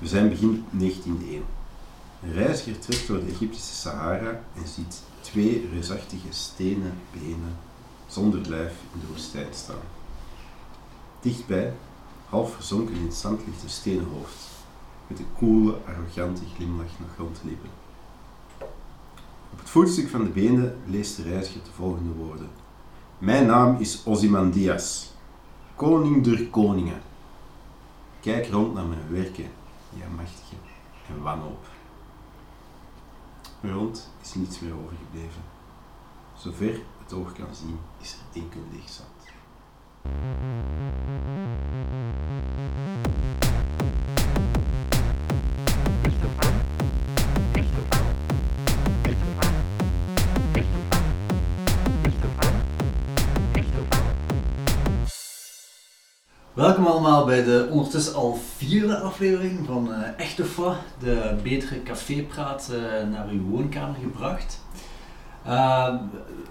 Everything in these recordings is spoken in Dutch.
We zijn begin 19e eeuw. Een reiziger trekt door de Egyptische Sahara en ziet twee reusachtige stenen benen zonder lijf in de woestijn staan. Dichtbij, half verzonken in het zand, ligt een stenen hoofd, met een koele, arrogante glimlach nog rond de lippen. Op het voetstuk van de benen leest de reiziger de volgende woorden. Mijn naam is Ozymandias, koning der koningen. Kijk rond naar mijn werken, ja machtige, en wanhoop. Rond is niets meer overgebleven. Zover het oog kan zien, is er enkel leeg. Welkom allemaal bij de ondertussen al vierde aflevering van eh Echte Fa, de betere cafépraat eh, naar uw woonkamer gebracht. Eh,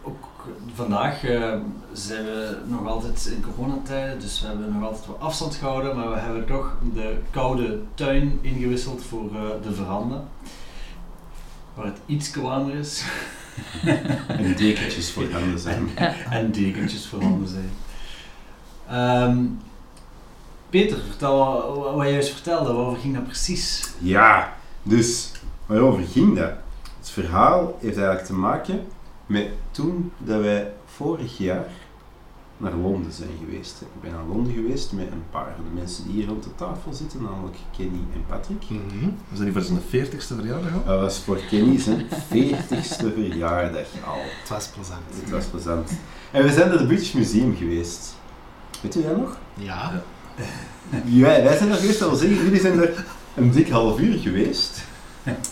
ook vandaag eh, zijn we nog altijd in coronatijden, dus we hebben nog altijd wat afstand gehouden, maar we hebben toch de koude tuin ingewisseld voor de veranda, waar het iets warmer is En dekentjes voor handen zijn. en dekentjes voorhanden zijn. Ehm, Peter, vertel wat, juist vertelde, waarover ging dat precies? Ja, dus waarover ging dat? Het verhaal heeft eigenlijk te maken met toen dat wij vorig jaar naar Londen zijn geweest. Ik ben naar Londen geweest met een paar van de mensen die hier rond de tafel zitten, namelijk Kenny en Patrick. Mhm. We zijn hier voor zijn 40ste verjaardag al. Dat was voor Kenny zijn 40ste verjaardag al. Het was plezant. Het was plezant. En we zijn naar het British Museum geweest. Weet u dat nog? Ja. Wij, wij zijn er geweest, dat wil zeggen, jullie zijn er een dik half uur geweest.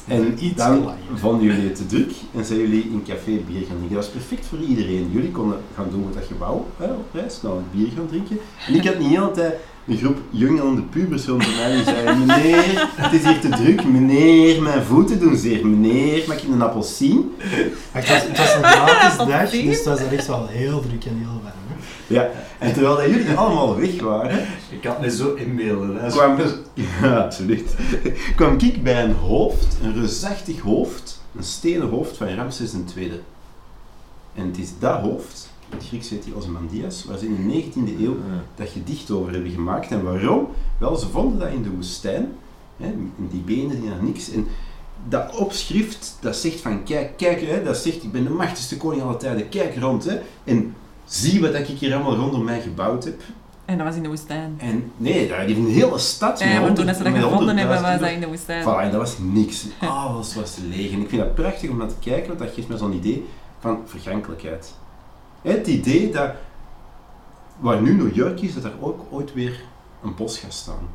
En Iets dan langer. vonden jullie het te druk en zijn jullie in café bier gaan drinken. Dat was perfect voor iedereen. Jullie konden gaan doen met dat gebouw hè, op reis, nou het bier gaan drinken. En ik had niet de hele tijd een groep jonge pubers rondom mij die zeiden, meneer, het is hier te druk, meneer, mijn voeten doen zeer, meneer, mag ik een appelsien? Maar Het was, het was een gratis Wat dag, dus het was echt wel heel druk en heel warm. Ja, en terwijl dat jullie allemaal weg waren, Ik het me zo inbeelden. Hè. kwam, ja, absoluut, kwam ik bij een hoofd, een reusachtig hoofd, een stenen hoofd van Ramses II. En het is dat hoofd, het Grieks heet die Ozymandias, waar ze in de 19e eeuw dat gedicht over hebben gemaakt. En waarom? Wel, ze vonden dat in de woestijn, hè, in die benen die naar niks. En dat opschrift, dat zegt van, kijk, kijk, hè, dat zegt, ik ben de machtigste koning aller tijden, kijk rond, hè, en zie wat ik hier allemaal rondom mij gebouwd heb. En dat was in de woestijn. En nee, daar heeft een hele stad Ja, maar toen ze dat gevonden hebben, 100.000 was dat in de woestijn. Voilà, en dat was niks. Alles was leeg. En ik vind dat prachtig om naar te kijken, want dat geeft me zo'n idee van vergankelijkheid. Het idee dat, waar nu New York is, dat er ook ooit weer een bos gaat staan.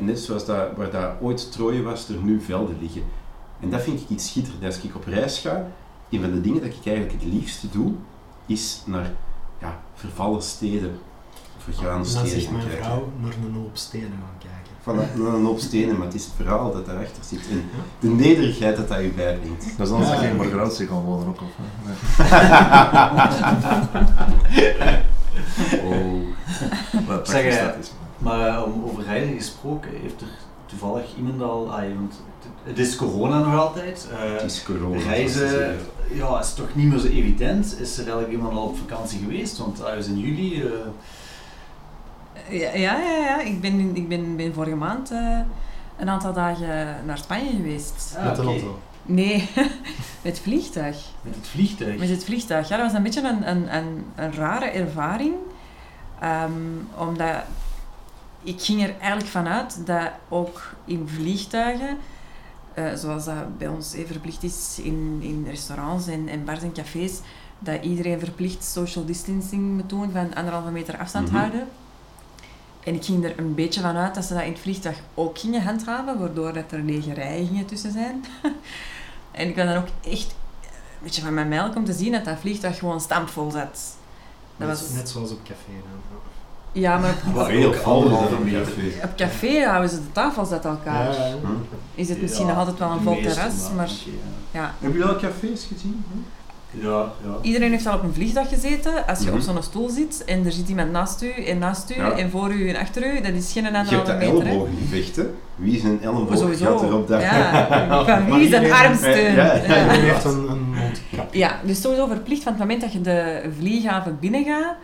Net zoals dat, waar dat ooit Troje was, er nu velden liggen. En dat vind ik iets schitterends. Als ik op reis ga, een van de dingen dat ik eigenlijk het liefste doe, is naar ja, vervallen steden of vergane En dan steden zegt mijn kijken. vrouw naar een hoop stenen gaan kijken. Van een hoop stenen, maar het is het verhaal dat daarachter zit. En de nederigheid dat dat je bijbrengt. Dat is anders Ja. in Margaratie gaan wonen ook, of? Nee. Oh. Wat Zeg. Maar eh, om over reizen gesproken, heeft er toevallig iemand al, ah, want het- is corona nog altijd. eh, Het is corona. reizen ja, is toch niet meer zo evident. Is er eigenlijk iemand al op vakantie geweest? Want ah, we zijn in juli. eh, Ja, ja, ja, ja. Ik ben, ik ben, ben vorige maand eh, een aantal dagen naar Spanje geweest. ah, Met een oké, auto. Nee, met vliegtuig. Met het vliegtuig. Met het vliegtuig. Ja, dat was een beetje een, een, een, een rare ervaring. Ehm, omdat ik ging er eigenlijk vanuit dat ook in vliegtuigen, eh, zoals dat bij ons eh, verplicht is in, in restaurants en, en bars en cafés, dat iedereen verplicht social distancing moet doen van anderhalve meter afstand Mhm. houden. En ik ging er een beetje van uit dat ze dat in het vliegtuig ook gingen handhaven, waardoor dat er lege rijen gingen tussen zijn. en ik was dan ook echt een beetje van mijn melk om te zien dat dat vliegtuig gewoon stampvol zat. Dat Net, was, net zoals op café dan. Ja, maar op, anderhalve op meter. café. op café houden ze de tafels uit elkaar. Ja, ja. Hm? Is het misschien nog altijd wel een vol terras, maar oké, ja. ja. Heb je al cafés gezien? Hm? Ja, ja. Iedereen heeft al op een vliegtuig gezeten. Als je Mhm. op zo'n stoel zit en er zit iemand naast u en naast u Ja. en voor u en achter u, dat is geen Je hebt dat meter. hè. ellebogengevecht, hè? Wie is een Oh, elleboog sowieso. gaat erop dat... Ja, van Maar wie is een armsteun? Ja, ja, Ja. Iedereen heeft een, een mondkap. Ja, dus sowieso verplicht van het moment dat je de vlieghaven binnengaat,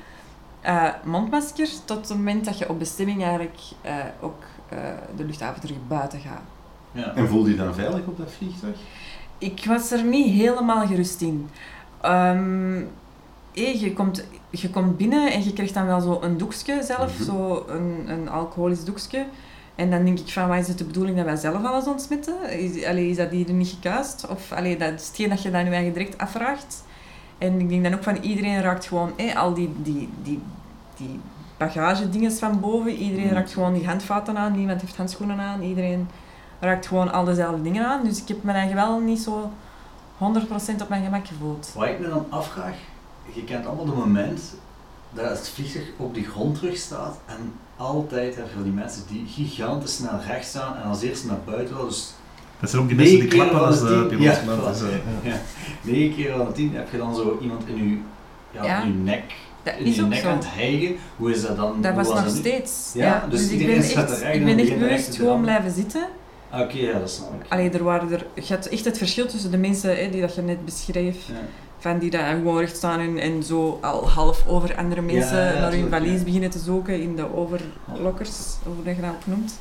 eh mondmasker, tot het moment dat je op bestemming eigenlijk eh, ook eh, de luchthaven terug buiten gaat. ja. En voelde je dan veilig op dat vliegtuig? Ik was er niet helemaal gerust in. Ehm, hé, je, komt, je komt binnen en je krijgt dan wel zo een doekje zelf, Mhm. zo een, een alcoholisch doekje. En dan denk ik van, wat is het de bedoeling dat wij zelf alles ontsmetten? Is, allee, is dat hier niet gekuist? Of allee, dat is hetgeen dat je dan je eigen direct afvraagt. En ik denk dan ook van, iedereen raakt gewoon hé, al die, die, die, die bagagedinges van boven. Iedereen Mhm. raakt gewoon die handvaten aan. Niemand heeft handschoenen aan. Iedereen raakt gewoon al dezelfde dingen aan. Dus ik heb me eigenlijk wel niet zo 100% op mijn gemak gevoeld. Wat ik me dan afvraag, je kent allemaal het moment dat het vliegtuig op de grond terug staat en altijd heb je die mensen die gigantisch snel recht staan en als eerste naar buiten willen. Dus Dat zijn ook die mensen die keer klappen als van de tien- piloot ja, landt, dus, eh, Ja. Negen keer aan de tien heb je dan zo iemand in je, ja, Ja. in je nek, Dat in is je ook nek zo. aan het hijgen. Hoe is dat dan? Dat was nog dat steeds. Ja, dus dus ik iedereen ben echt, er ik en ben echt bewust gewoon blijven zitten. Oké, ja, dat snap ik. Allee, er waren er, je had echt het verschil tussen de mensen hè, die dat je net beschreef, Ja. van die daar gewoon recht staan en, en zo al half over andere mensen Ja, ja, naar hun valies ja. beginnen te zoeken in de overlokkers, of hoe dat je dat ook noemt.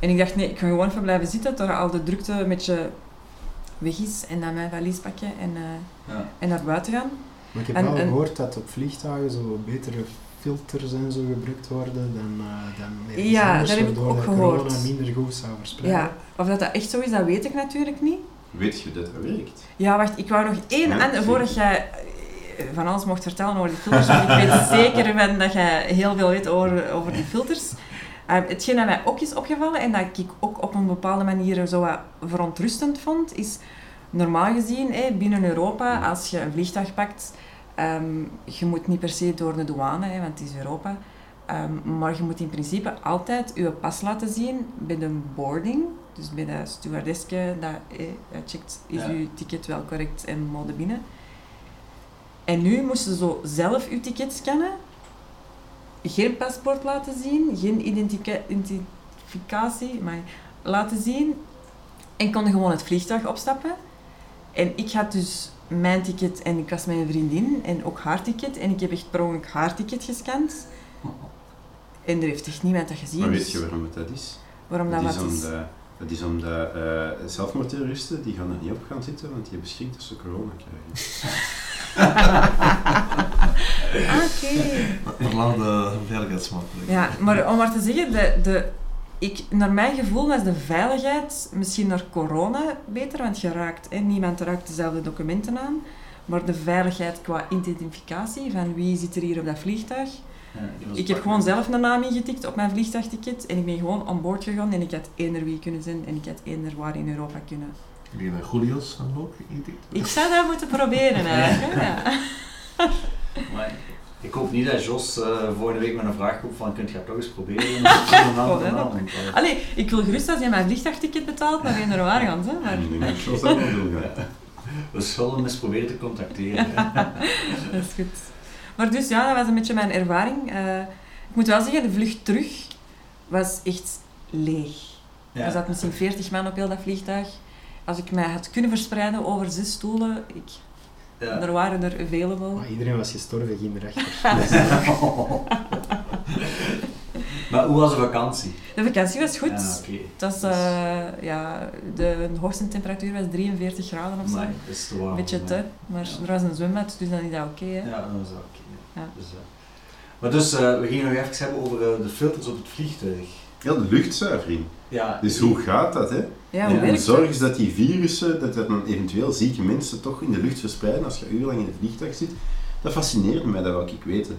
En ik dacht, nee, ik ga gewoon even blijven zitten tot al de drukte een beetje weg is en dan mijn valies pakken en, eh, Ja. en naar buiten gaan. Maar ik heb En- wel en- gehoord dat op vliegtuigen zo betere filters en zo gebruikt worden dan, eh dan ergens Ja, anders, dat heb ik ook dat gehoord. corona minder goed zou verspreiden. Ja, of dat dat echt zo is, dat weet ik natuurlijk niet. Weet je dat dat werkt? Ja, wacht, ik wou nog één Ja, zeker. voordat jij eh, van alles mocht vertellen over die filters, ik weet zeker van dat jij heel veel weet over, over die filters. Uh, hetgeen dat mij ook is opgevallen en dat ik ook op een bepaalde manier zo wat verontrustend vond, is normaal gezien binnen Europa, als je een vliegtuig pakt, ehm, je moet niet per se door de douane, want het is Europa, ehm, maar je moet in principe altijd je pas laten zien bij de boarding. Dus bij de stewardesske dat dat checkt, is Ja. uw ticket wel correct en mode binnen. En nu moesten ze zo zelf uw ticket scannen, geen paspoort laten zien, geen identificatie maar laten zien en konden gewoon het vliegtuig opstappen. En ik had dus mijn ticket en ik was een vriendin en ook haar ticket en ik heb echt per ongeluk haar ticket gescand. En er heeft echt niemand dat gezien. Maar weet dus je waarom het dat is? waarom dat dat is wat is? omdat, dat is omdat eh, zelfmoordterroristen die gaan er niet op gaan zitten, want die hebben schrik dat ze corona krijgen. Ah, Oké. Verlaagde veiligheidsmaatregelen. Ja, maar om maar te zeggen, de, de, ik, naar mijn gevoel was de veiligheid misschien naar corona beter, want je raakt, hè, niemand raakt dezelfde documenten aan. Maar de veiligheid qua identificatie van wie zit er hier op dat vliegtuig. Ja, Ik heb gewoon zelf een naam ingetikt op mijn vliegtuigticket en ik ben gewoon aan boord gegaan en ik had eender wie kunnen zijn en ik had eender waar in Europa kunnen. Die naar Julius dan ook ingetikt. Ik zou dat moeten proberen eigenlijk. Ja. Maar ik hoop niet dat Jos eh, volgende week met een vraag komt van kunt je dat toch eens proberen? Oh. Allee, ik wil gerust als je mijn vliegtuigticket betaalt naar waar gaan. Hè, maar... Ik denk zoals dat wel doen. We zullen hem eens proberen te contacteren. Dat is goed. Maar dus ja, dat was een beetje mijn ervaring. Eh, ik moet wel zeggen, de vlucht terug was echt leeg. Er zat misschien 40 man op heel dat vliegtuig. Als ik mij had kunnen verspreiden over zes stoelen, ik, Ja. er waren er available. Maar iedereen was gestorven, ging erachter. maar hoe was de vakantie? De vakantie was goed. Ja, oké. Het was, eh, ja, de hoogste temperatuur was 43 graden of zo. Amai, dat is te warm. Een beetje te, maar Ja. er was een zwembad, dus dan is dat oké. Ja, dat is oké. ja. Ja. Dus, eh, maar dus, eh, we gingen nog even hebben over de filters op het vliegtuig. Ja, de luchtzuivering. Ja, Dus hoe gaat dat, hè? Ja, En zorgen ze dat die virussen, dat, dat dan eventueel zieke mensen toch in de lucht verspreiden als je urenlang in het vliegtuig zit? Dat fascineert mij, dat wil ik weten.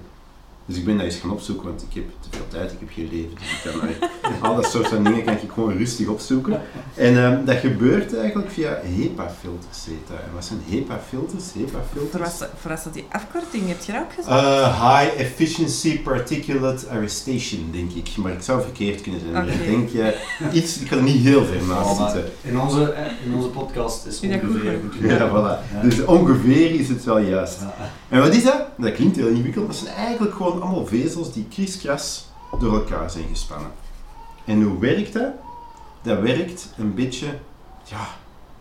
Dus ik ben dat eens gaan opzoeken, want ik heb te veel tijd, ik heb geen leven. Dus ik kan al dat soort van dingen kan ik gewoon rustig opzoeken. En ehm, dat gebeurt eigenlijk via HEPA-filters, heet dat. En wat zijn HEPA-filters? Voor HEPA-filters? dat die afkorting heb je dat ook gezegd? Eh, high Efficiency Particulate Arrestation, denk ik. Maar ik zou verkeerd kunnen zijn. Ik denk eh, iets, ik kan er niet heel ver naast maar zitten. in, onze, eh, in onze podcast is dat ongeveer. Ja, voilà. Ja. Dus ongeveer is het wel juist. Ja. En wat is dat? Dat klinkt heel ingewikkeld, maar het zijn eigenlijk gewoon allemaal vezels die kriskras door elkaar zijn gespannen. En hoe werkt dat? Dat werkt een beetje, ja,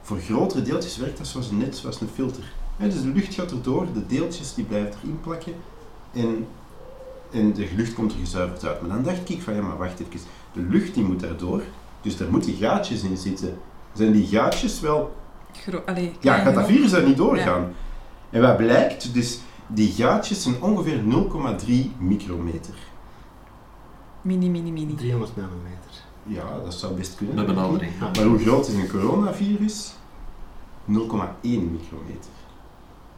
voor grotere deeltjes werkt dat zoals een net zoals een filter. Dus de lucht gaat erdoor, de deeltjes die blijven erin plakken en, en de lucht komt er gezuiverd uit. Maar dan dacht ik van, ja maar wacht even, de lucht die moet daardoor, dus daar moeten gaatjes in zitten. Zijn die gaatjes wel Gro Allee, ja, gaat dat virus daar niet doorgaan? En wat blijkt, dus die gaatjes zijn ongeveer 0,3 micrometer. Mini, mini, mini. 300 nanometer. Ja, dat zou best kunnen. Met benadering. Maar hoe groot is een coronavirus? 0,1 micrometer.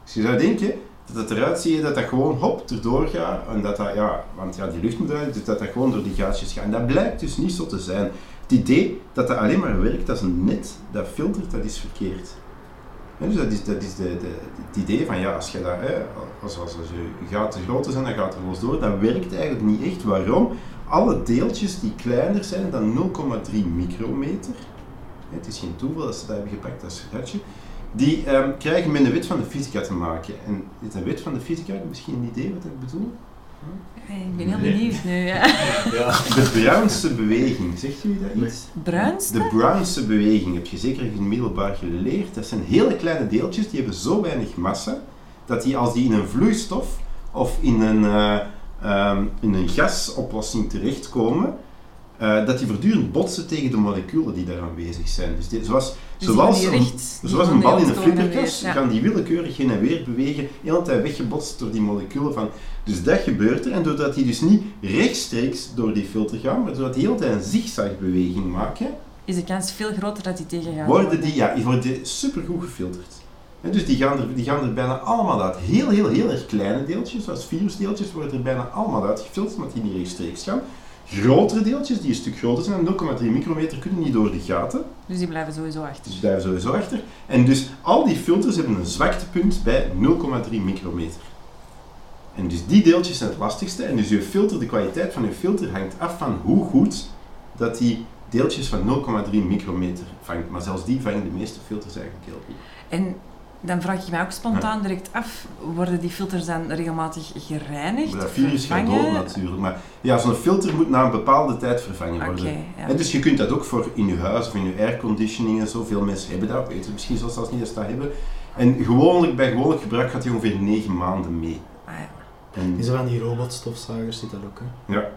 Dus je zou denken dat het eruit ziet dat dat gewoon hop erdoor gaat en dat dat, ja, want ja, die lucht moet uit, dus dat dat gewoon door die gaatjes gaat. En dat blijkt dus niet zo te zijn. Het idee dat dat alleen maar werkt als een net dat filtert, dat is verkeerd. Dus dat is, dat is de, de, het idee van ja, als je dat, hè, als, als, als je gaten groter zijn, dan gaat er los door. Dat werkt eigenlijk niet echt. Waarom? Alle deeltjes die kleiner zijn dan 0,3 micrometer, het is geen toeval dat ze dat hebben gepakt als schatje, die ehm, krijgen met een wet van de fysica te maken. En is een wet van de fysica misschien een idee wat ik bedoel? Hey, Ik ben heel benieuwd nu. Ja. Ja. De Brownse beweging, zegt u dat iets? Bruinste? De Brownse beweging heb je zeker in het middelbaar geleerd. Dat zijn hele kleine deeltjes, die hebben zo weinig massa, dat die als die in een vloeistof of in een, ehm, in een gasoplossing terechtkomen, eh, dat die voortdurend botsen tegen de moleculen die daar aanwezig zijn. Dus die- zoals, Dus zoals, een, zoals een bal in een flipperkast, ja. kan die willekeurig heen en weer bewegen, de hele tijd weggebotst door die moleculen van... Dus dat gebeurt er, en doordat die dus niet rechtstreeks door die filter gaan, maar doordat die de hele tijd een zigzagbeweging maken, Is de kans veel groter dat die tegengaat. worden die, ja, die worden supergoed gefilterd. En dus die gaan, er, die gaan er bijna allemaal uit. Heel, heel, heel erg kleine deeltjes, zoals virusdeeltjes, worden er bijna allemaal uitgefilterd, omdat die niet rechtstreeks gaan. Grotere deeltjes, die een stuk groter zijn, 0,3 micrometer, kunnen niet door de gaten. Dus die blijven sowieso achter. Dus die blijven sowieso achter. En dus al die filters hebben een zwaktepunt bij 0,3 micrometer. En dus die deeltjes zijn het lastigste. En dus je filter, de kwaliteit van je filter hangt af van hoe goed dat die deeltjes van 0,3 micrometer vangt. Maar zelfs die vangen de meeste filters eigenlijk heel goed. En dan vraag ik mij ook spontaan direct af, worden die filters dan regelmatig gereinigd? Maar dat virus gaat dood natuurlijk. Maar ja, zo'n filter moet na een bepaalde tijd vervangen worden. ja. En dus je kunt dat ook voor in je huis of in je airconditioning en zo. Veel mensen hebben dat, weten misschien zelfs als niet dat ze dat hebben. En gewoonlijk, bij gewoonlijk gebruik gaat die ongeveer 9 maanden mee. Ah, ja. En, zo van die robotstofzuigers zit dat ook. Hè? ja.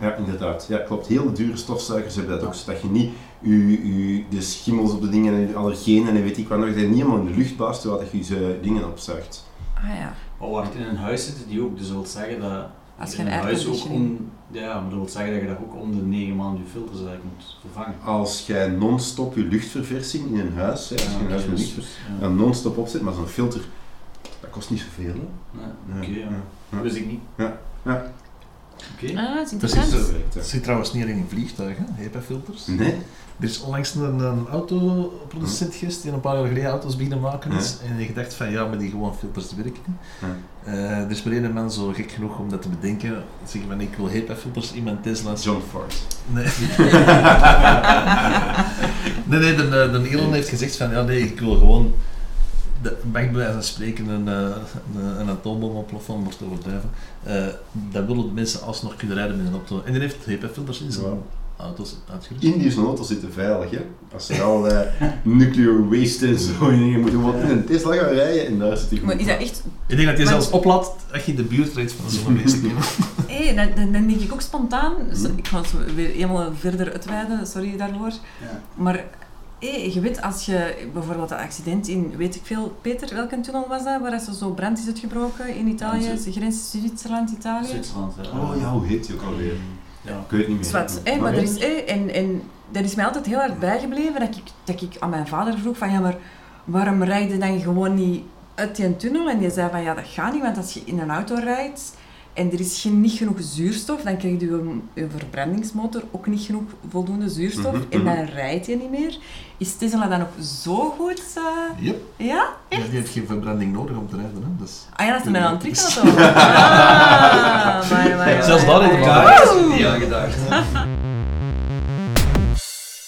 Ja, inderdaad. Ja, klopt. Heel dure stofzuigers hebben dat ook, zodat je niet je, je, de schimmels op de dingen en de allergenen en weet ik wat nog, dat je niet helemaal in de lucht blaast terwijl dat je ze dingen opzuigt. Ah ja. Maar wacht, in een huis zitten die ook, dus dat wil zeggen dat Als je in een huis ook om, ja, maar dat wil zeggen dat je daar ook om de negen maanden je filters eigenlijk moet vervangen. Als jij non-stop je luchtverversing in een huis, hè, als je een huis oké, met luchtverversing ja. dan non-stop opzet, maar zo'n filter, dat kost niet zoveel. Hè? Nee, Oké, ja. Ja. Dat wist ik niet. Ja. Oké. Ah, dat is interessant. Dat. zit trouwens niet alleen in vliegtuigen, HEPA-filters. Nee? Er is onlangs een, een autoproducent geweest die een paar jaar geleden auto's beginnen maken is. En die gedacht van ja, maar die gewoon filters werken. Ja. Eh, er is maar één man zo gek genoeg om dat te bedenken. Zeggen van ik wil HEPA-filters in mijn Tesla's. John Ford. Nee. nee, nee, de, de, de Elon heeft gezegd van ja nee, ik wil gewoon de, bij wijze van spreken een, eh, een, een atoombom ontploffen te overdrijven. Eh, dat willen de mensen alsnog kunnen rijden met een auto. En die heeft HEPA-filters in zijn auto's uitgerust. In die zo'n auto zitten veilig, hè. Als er al eh, nuclear waste en zo in dingen moeten worden in een Tesla gaan rijden en daar zit goed. Maar is dat echt... Ik denk dat je Maar- zelfs oplaadt als je in de buurt rijdt van zo'n beest. Hé, dan, dan, dan denk ik ook spontaan... Hmm. Ik ga het weer helemaal verder uitweiden, sorry daarvoor. Ja. Maar hé, je weet, als je bijvoorbeeld dat accident in, weet ik veel, Peter, welke tunnel was dat, waar dat zo brand is uitgebroken in Italië, de grens Zwitserland-Italië? Zwitserland, ja. Oh ja, hoe heet die ook alweer? Ja. Ik weet het niet meer. Zwat, hè, maar er is, hè, en, en dat is mij altijd heel hard bijgebleven dat ik, dat ik aan mijn vader vroeg van ja, maar waarom rijd je dan gewoon niet uit die tunnel? En die zei van ja, dat gaat niet, want als je in een auto rijdt en er is geen, niet genoeg zuurstof, dan krijgt uw, uw verbrandingsmotor ook niet genoeg voldoende zuurstof Mhm, en mhm. dan rijdt je niet meer. Is Tesla dan ook zo goed? eh, Yep. ja? Ja, die heeft geen verbranding nodig om te rijden. Hè? Dus... Ah ja, dat is met een elektriekauto. Ah, maar, maar, Zelfs daar heeft het niet aan gedacht.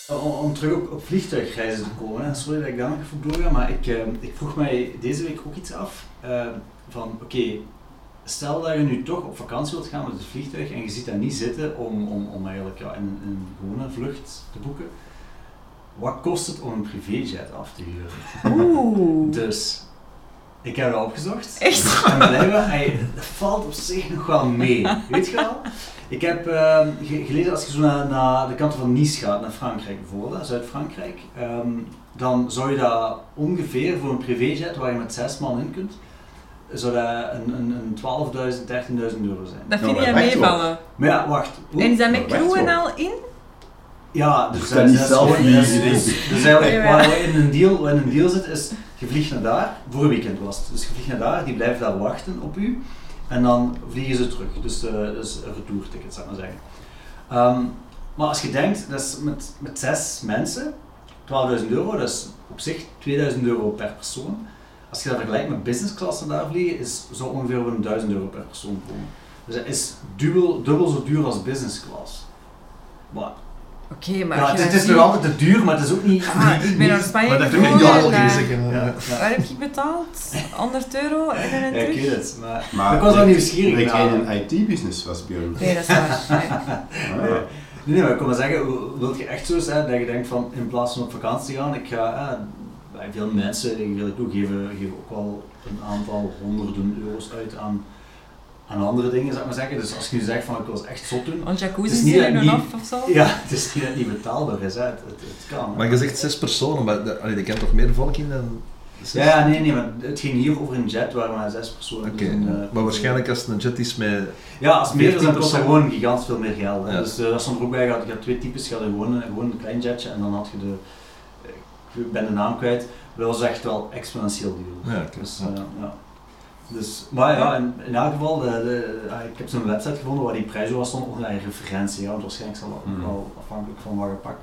Om, om terug op, op vliegtuigreizen te komen, hè. sorry dat ik daar nog even op doorga, maar ik, eh, ik vroeg mij deze week ook iets af. eh, van oké, stel dat je nu toch op vakantie wilt gaan met het vliegtuig en je ziet daar niet zitten om, om, om eigenlijk ja, een, een gewone vlucht te boeken. Wat kost het om een privéjet af te huren? Oeh. Dus, ik heb dat opgezocht. Echt? En ey, dat valt op zich nog wel mee. Weet je wel? Ik heb ge- gelezen, als je zo naar, naar de kant van Nice gaat, naar Frankrijk bijvoorbeeld, Zuid-Frankrijk, ehm, dan zou je dat ongeveer voor een privéjet waar je met zes man in kunt, zou dat een, een, een 12.000, 13.000 euro zijn. Dat vind wacht meevallen. Maar ja, wacht. En is dat met Maar wacht crew en wel. al in? Ja, dus Je kan niet zelf vliegen, dus, dus eigenlijk waar we in een deal, waar in een deal zit is, je vliegt naar daar, voor een weekend was het. Dus je vliegt naar daar, die blijven daar wachten op u. En dan vliegen ze terug. Dus, eh dus een retourticket, zou ik maar zeggen. Ehm, maar als je denkt, dat is met, met zes mensen, 12.000 euro, dat is op zich 2000 euro per persoon. Als je dat vergelijkt met business class naar daar vliegen, is zo ongeveer een 1000 euro per persoon komen. Dus dat is dubbel, dubbel zo duur als business class. Maar Oké, maar ja, het, je is nog altijd te duur, maar het is ook niet... Ah, niet- ik ben naar Spanje Maar dat vind ik eh, zeggen. Waar heb ik betaald? 100 euro en dan Ja, ik terug? weet het, maar... Maar ik was wel nieuwsgierig Dat jij een IT-business was, Björn. Nee, dat is waar. Nee. Ah. Nee, nee, maar ik kan maar zeggen, wil je echt zo zijn dat je denkt van in plaats van op vakantie te gaan, ik ga, eh, bij veel mensen, ik wil ik ook geven, geven ook wel een aantal honderden euro's uit aan, aan andere dingen, zou ik maar zeggen. Dus als je nu zegt van ik wil het echt zot doen, Een Het jacuzzi is niet zien niet- af of zo? ja, het is niet dat het niet betaalbaar is, hè. Het, het, het kan. hè. Maar je zegt zes personen, maar er kent toch meer volk in dan zes? Ja, ja, nee, nee, maar het ging hier over een jet waar maar zes personen Oké, dus eh, maar waarschijnlijk als het een jet is met... Ja, als het meer is, dan 14%. kost dat gewoon gigantisch veel meer geld. hè. Ja. Dus eh, dat stond er ook bij, je had, je had twee types, je had gewoon, een- gewoon een klein jetje en dan had je de, ik ben de naam kwijt, dat was echt wel exponentieel duur. Ja. Dus, eh, ja. Dus, maar ja, in, in elk geval, de, de, ah, ik heb zo'n website gevonden waar die prijs was stond, onder een referentie, ja, want waarschijnlijk zal dat ook Hmm. wel afhankelijk van waar je pakt.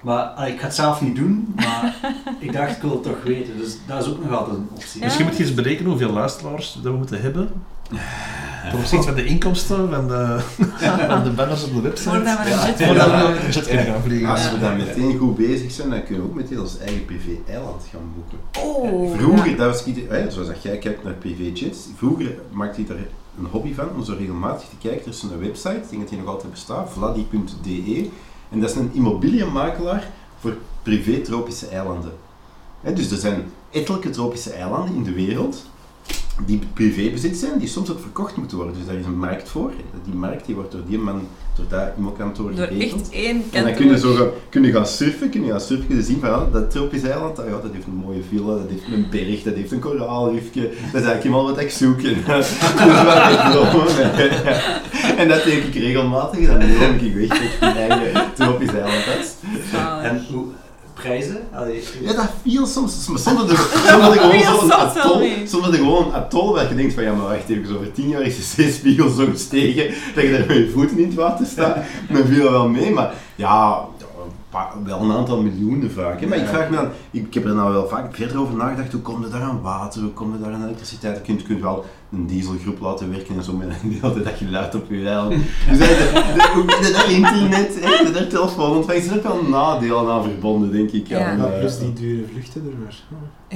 Maar ah, ik ga het zelf niet doen, maar ik dacht ik wil het toch weten, dus dat is ook nog altijd een optie. Ja. Misschien moet je eens berekenen hoeveel luisteraars dat we moeten hebben. Ten opzichte van de inkomsten van de, van de banners op de website. Voordat we een Ja. jet met gaan vliegen. Als we Ja. dan meteen goed bezig zijn, dan kunnen we ook meteen ons eigen privé-eiland gaan boeken. Oh, Vroeger, ja. dat was, ieder- hè, zoals dat jij kijkt naar privéjets, vroeger maakte ik daar een hobby van om zo regelmatig te kijken. Er is een website, ik denk dat die nog altijd bestaat, vladi.de. En dat is een immobiliënmakelaar voor privé-tropische eilanden. Hè, dus er zijn ettelijke tropische eilanden in de wereld die privébezit zijn, die soms ook verkocht moeten worden. Dus daar is een markt voor. Die markt die wordt door die man, door dat immokantoor Door geregeld. echt één En dan kantoor. kun je, zo gaan, kun je gaan surfen, kun je gaan surfen, kun je zien van ah, dat tropisch eiland, ah, ja, dat heeft een mooie villa, dat heeft een berg, dat heeft een koraalrifje, dat is eigenlijk helemaal wat ik zoek. En, dat denk ik regelmatig, dan droom ik weg dat ik mijn eigen tropisch eiland. En hoe, prijzen? Allee, Ja, dat viel soms, maar soms er, had er gewoon zo'n atol, soms had er gewoon een atol waar je denkt van ja, maar wacht even, over tien jaar is de zeespiegel zo gestegen dat je daar met je voeten in het water staat. Dan viel dat wel mee, maar ja, een paar- wel een aantal miljoenen vaak. Hè. Maar ik vraag me dan, ik heb er nou wel vaak verder over nagedacht, hoe komt er daar aan water, hoe komt er daar aan elektriciteit? Je kunt, kunt wel een dieselgroep laten werken en zo met een hele dag geluid op je eiland. Dus de, de, hoe je daar internet, hè, de daar telefoon ontvangst, er zijn ook wel nadelen aan verbonden, denk ik. Ja. aan, eh, plus die dure vluchten er weer.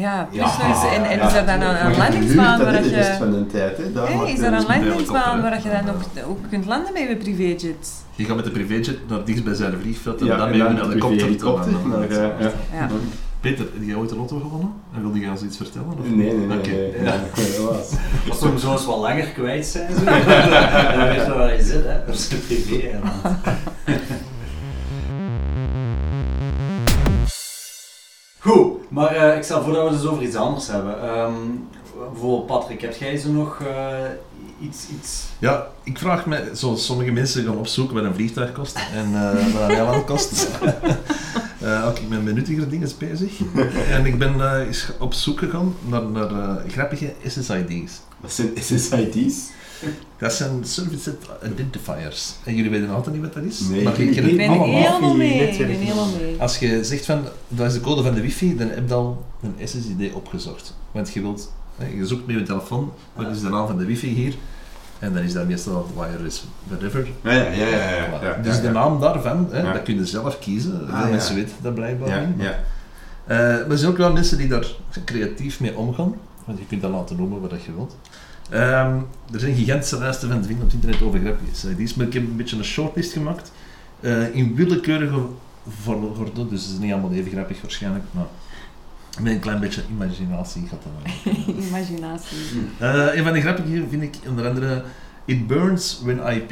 Ja, plus Ja, is, en, en ja. is er dan een, Maar een je landingsbaan waar dat, dat de rest je... van de tijd, hè. Daar Hey, maakt is er een dus- landingsbaan waar je dan ook, ook kunt landen met je privéjet? Je gaat met de privéjet naar dichtstbijzijde vliegveld en Ja, dan met je dan een de helikopter. maar, eh, ja. Ja. Peter, heb jij ooit een lotto gewonnen? En wilde je ons iets vertellen? Of? Nee, nee, nee. Oké. nee, Ja. nee, helaas. Als we hem zo eens wat langer kwijt zijn, zo, dan weet je waar je zit, hè. Dat is een privé-eiland. Goed, maar eh, ik stel voor dat we het dus over iets anders hebben. Ehm, bijvoorbeeld Patrick, heb jij zo nog eh, iets, iets... Ja, ik vraag me, zoals sommige mensen gaan opzoeken wat een vliegtuig kost en eh wat een eiland kost. Eh, ook ik ben met nuttigere dingen bezig. en ik ben eh, eens op zoek gegaan naar, naar eh, grappige SSID's. Wat zijn SSID's? Dat zijn Service Identifiers. En jullie weten altijd niet wat dat is? Nee. Maar je Ik kent Ik het ben allemaal. helemaal mee. Ik ben helemaal mee. Als je zegt van, dat is de code van de wifi, dan heb je al een SSID opgezocht. Want je wilt, je zoekt met je telefoon, wat is de naam van de wifi hier? En dan is dat meestal wireless whatever. Ja, ja, ja. ja, ja, dus de naam daarvan, hè, Ja. dat kun je zelf kiezen. Veel Ah, mensen weten dat blijkbaar niet. ja. Eh, maar er zijn ook wel mensen die daar creatief mee omgaan. Want je kunt dat laten noemen wat je wilt. Ehm, er zijn gigantische lijsten van te vinden op het internet over grappige SID's. Maar ik heb een beetje een shortlist gemaakt. eh, in willekeurige volgorde. Dus het is niet allemaal even grappig waarschijnlijk. Maar met een klein beetje imaginatie gaat dat wel. Imaginatie. Eh, een van de grappige vind ik onder andere It burns when IP.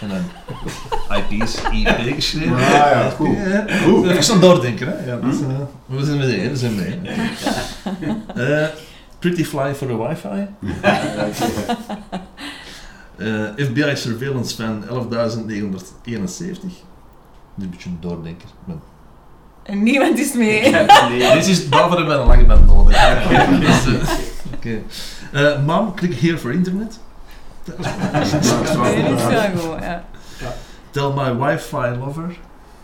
En dan IP is IP geschreven. Ah, ja. Ja, Goed. Even zo'n doordenken, hè? Ja, dat is, eh, we zijn mee, we zijn mee. Eh, pretty fly for the wifi. Eh, FBI surveillance van 11.971. Dat is een beetje een doordenker. Maar- En niemand is mee. Dit is boven met een lange band nodig. Dus, eh, Oké. Eh, Mom, click here for internet. Dat is wel goed, ja. Tell my wifi lover.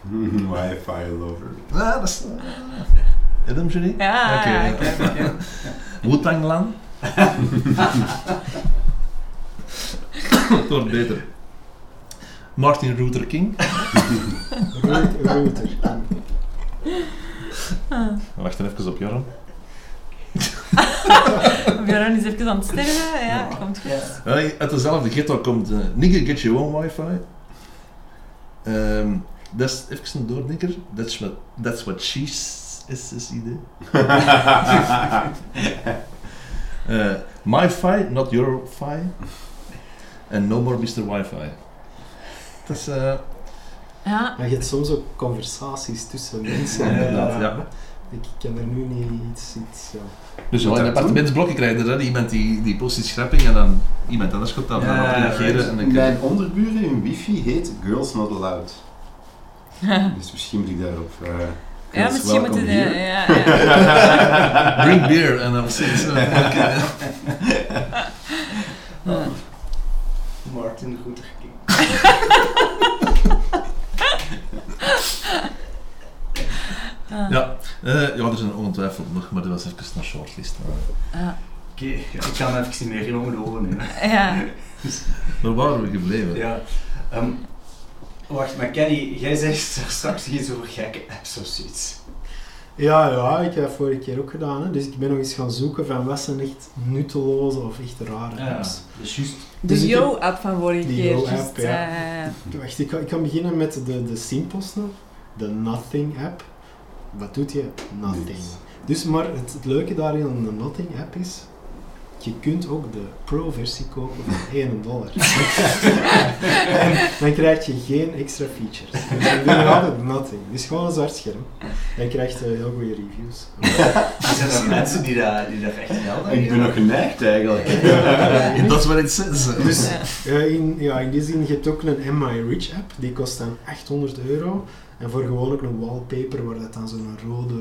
Wi-Fi lover. Ah, dat is... Adam Jury? Ja, Oké. Wu-Tang Lan. Het wordt beter. Martin Luther King. Rout- Router. Ah. Wacht er even op, Joram. Björn is even aan het sterven, ja, komt goed. Uh, uit dezelfde ghetto komt eh, Nigga Get Your Own Wi-Fi. Ehm, dat is even een doordenker. That's what, that's what she is, is idee. Eh, my fi, not your fi. En no more Mr. Wi-Fi. Dat is... eh, Ja, Maar je hebt soms ook conversaties tussen mensen. Inderdaad, Eh, ja. Ik ken er nu niet iets, iets ja. Dus Moet wel in dat appartementsblokken krijg je dat, iemand die, die post iets grappig en dan iemand anders gaat daar Ja, dan op reageren. En dan je- Mijn onderburen in wifi heet Girls Not Allowed. Dus misschien moet ik daarop... eh ja misschien moeten de... here. Ja, ja. Bring beer en dan eh, Ja. Martin Luther King. Ah. Ja, eh, ja, er zijn ongetwijfeld nog, maar dat was even een shortlist. Ah. Oké, ik kan even niet meer genomen overnemen. Ja. Waar waren we gebleven? Ja. ehm, wacht, maar Kenny, jij zegt straks iets over gekke apps of zoiets. Ja, ja, ik heb dat vorige keer ook gedaan. Hè. Dus ik ben nog eens gaan zoeken van wat zijn echt nutteloze of echt rare apps. dus juist. De Dus heb- Yo-app van vorige Die keer. Yo-app, juist, ja. eh, Wacht, ik, ga- ik kan beginnen met de, de simpelste. De Nothing app. Wat doet je? Nothing. Niks. Dus, maar het, het leuke daarin aan de Nothing app is, je kunt ook de pro-versie kopen voor 1 dollar. en dan krijg je geen extra features. Dus dan doe je altijd Nothing. Dus gewoon een zwart scherm. En je krijgt eh, heel goede reviews. Zijn er mensen die dat, die dat echt geld Ik ben nog geneigd eigenlijk. Dat is wat het says. Dus eh, in, ja, in die zin, je hebt ook een Am I Rich app, die kost dan 800 euro. En voor gewoon ook een wallpaper waar dat dan zo'n rode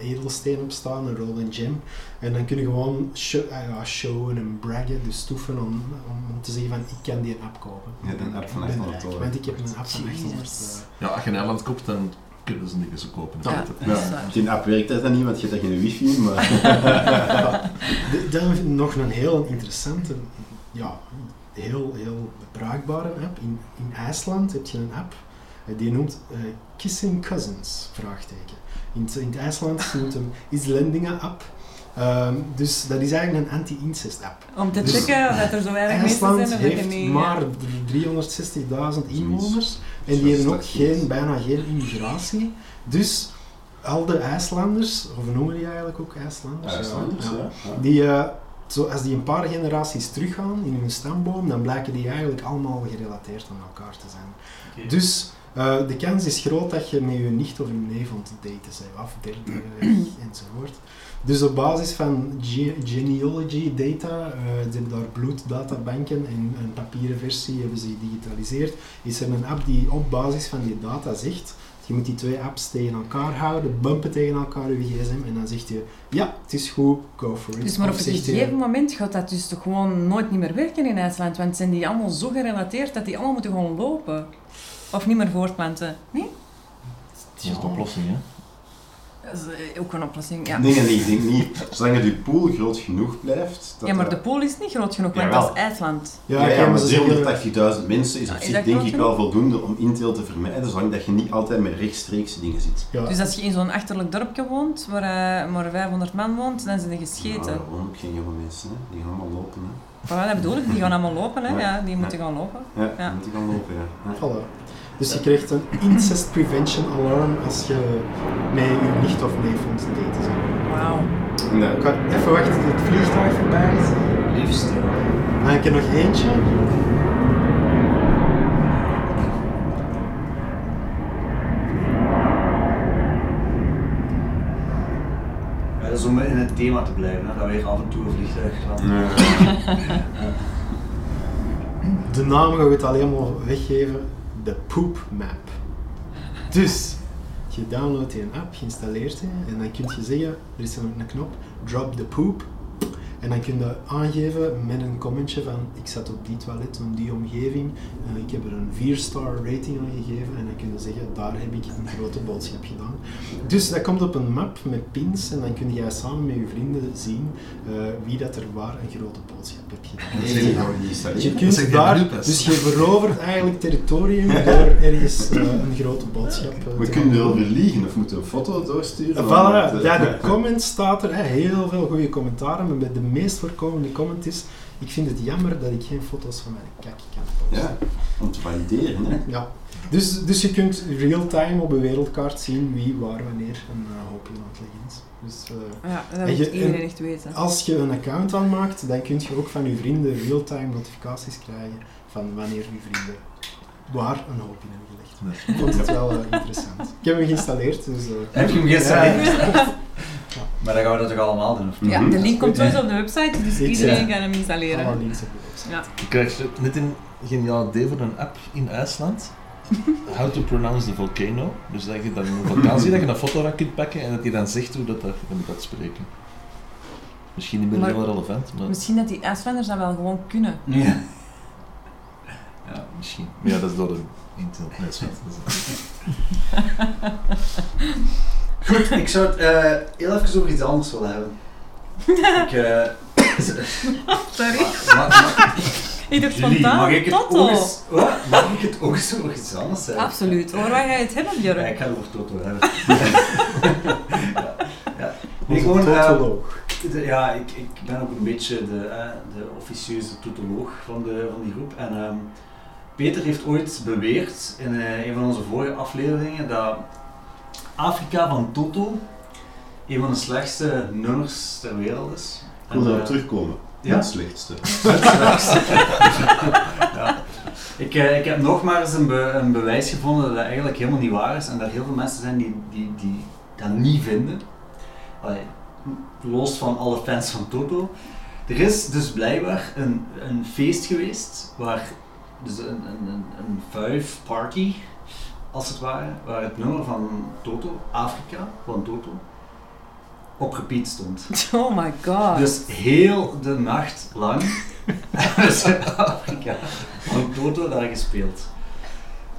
eh, edelsteen op staat, een rode gem. En dan kun je gewoon show, ja, showen en braggen, dus stoeven om, om, om te zeggen van ik kan die app kopen. Je hebt een app van Ik ben 800 rijk, dollar. Want ik heb een app van 800 Jezus. eh, Ja, als je een eiland koopt, dan kunnen ze niks zo kopen. Ja. Ja, die app werkt dat dan niet, want je hebt geen wifi maar... Dan nog een heel interessante, ja, heel, heel bruikbare app. In, in IJsland heb je een app, die noemt eh, Kissing Cousins, vraagteken. In, het- in het IJsland noemt hem Islendingen app. Ehm, dus dat is eigenlijk een anti-incest app. Om te Dus checken dat er zo weinig mensen IJsland zijn je heeft niet... maar 360.000 inwoners en die hebben ook geen, bijna geen immigratie. Dus al de IJslanders, of noemen die eigenlijk ook IJslanders? IJslanders, ja. ja. ja. Die, eh, zo, als die een paar generaties teruggaan in hun stamboom, dan blijken die eigenlijk allemaal gerelateerd aan elkaar te zijn. Dus eh, de kans is groot dat je met je nicht of je neef het daten bent, of derde enzovoort. Dus op basis van ge- genealogy data, eh, ze hebben daar bloeddatabanken en een papieren versie hebben ze gedigitaliseerd, is er een app die op basis van die data zegt Je moet die twee apps tegen elkaar houden, bumpen tegen elkaar je gsm en dan zegt je, ja, het is goed, go for it. Dus maar op een je, gegeven moment gaat dat dus toch gewoon nooit niet meer werken in IJsland, want zijn die allemaal zo gerelateerd dat die allemaal moeten gewoon lopen? Of niet meer voortplanten? Nee? Dat is de oplossing, hè. Dat is eh, ook een oplossing, ja. Nee, nee, nee, ik denk niet. Zolang je pool groot genoeg blijft... dat Ja, maar de pool is niet groot genoeg, want dat is IJsland. Ja, Ja, ja, ja, maar ze zeggen- 380.000 mensen is op zich dat denk ik wel voldoende om Intel te vermijden, zolang dat je niet altijd met rechtstreekse dingen zit. Ja, Dus als je in zo'n achterlijk dorpje woont, waar eh, maar 500 man woont, dan zijn ze gescheten. Wonen ook geen jonge mensen, hè. die gaan allemaal lopen. Hè. Voilà, dat bedoel ik, die gaan allemaal lopen, hè. Ja. Ja, die Ja. moeten gaan lopen. Ja, Ja. die moeten gaan lopen, ja. ja. Voilà. Dus je krijgt een incest prevention alarm als je met je nicht of neef aan het daten. Wauw. Ik ga even wachten tot het vliegtuig voorbij is. Liefst. Dan heb ik er nog eentje. Ja, dat is om in het thema te blijven, hè, dat weer af en toe een vliegtuig. Ja. De naam ga ik het alleen maar weggeven. De Poop Map. Dus, je downloadt die app, je installeert die en dan kun je zeggen, er is een, een knop, drop the poop. En dan kun je aangeven met een commentje van ik zat op die toilet, in die omgeving, eh, ik heb er een 4-star rating aan gegeven en dan kun je zeggen, daar heb ik een grote boodschap gedaan. Dus dat komt op een map met pins en dan kun jij samen met je vrienden zien eh, wie dat er waar een grote boodschap hebt gedaan. Niet Je kunt daar, dus je verovert eigenlijk territorium door ergens eh, een grote boodschap We te kunnen maken. erover liegen of moeten een foto doorsturen. Voilà, ja, de comment staat er, hè, heel veel goede commentaren, maar de meest voorkomende comment is, ik vind het jammer dat ik geen foto's van mijn kak kan posten. Ja, om te valideren. Hè. Ja. Dus, dus je kunt real-time op een wereldkaart zien wie, waar, wanneer een uh, hoopje aan het leggen is. Dus, eh, Ja, dat moet je- iedereen en- echt weten. als je een account aanmaakt, dan kun je ook van je vrienden real-time notificaties krijgen van wanneer je vrienden waar een hoop in hebben gelegd. Ik vond het wel eh, interessant. Ik heb hem geïnstalleerd, dus... eh, Heb je hem geïnstalleerd? Ja. Maar dan gaan we dat toch allemaal doen? Of? niet? Ja, de link komt sowieso op de website, dus Ik- iedereen ja. kan hem installeren. Alle links op de website. Ja. Je krijgt net een geniaal idee voor een app in IJsland. How to pronounce the volcano. Dus dat je dan een vulkaan ziet, dat je een foto van kunt pakken en dat hij dan zegt hoe dat, dat je moet dat spreken. Misschien niet meer Maar- heel relevant, maar Misschien dat die IJslanders dat wel gewoon kunnen. Ja. misschien. Maar ja, dat is door de internet. net zo. Goed, ik zou het eh, heel even over iets anders willen hebben. ik, eh, Sorry. ma- ma- ma- Ik dacht mag ik het Toto. ook eens, wat? Mag ik het ook eens over iets anders hebben? Absoluut. Hoor, waar ga je het hebben, Ja, Björn? ik ga het over Toto hebben. ja. gewoon, totoloog. de- ja, ik, ik ben ook een beetje de, eh, de officieuze totoloog van, de, van die groep. En ehm, Peter heeft ooit beweerd in eh, een van onze vorige afleveringen dat Afrika van Toto een van de slechtste nummers ter wereld is. Ik wil En, erop eh, terugkomen. ja? Het slechtste. ja. ik, eh, ik heb nog maar eens een, be- een bewijs gevonden dat dat eigenlijk helemaal niet waar is en dat er heel veel mensen zijn die, die, die dat niet vinden. Allee, los van alle fans van Toto. Er is dus blijkbaar een, een feest geweest waar dus een, een, een, five party als het ware, waar het nummer van Toto, Afrika van Toto, op repeat stond. Oh my god. Dus heel de nacht lang hebben ze Afrika van Toto daar gespeeld.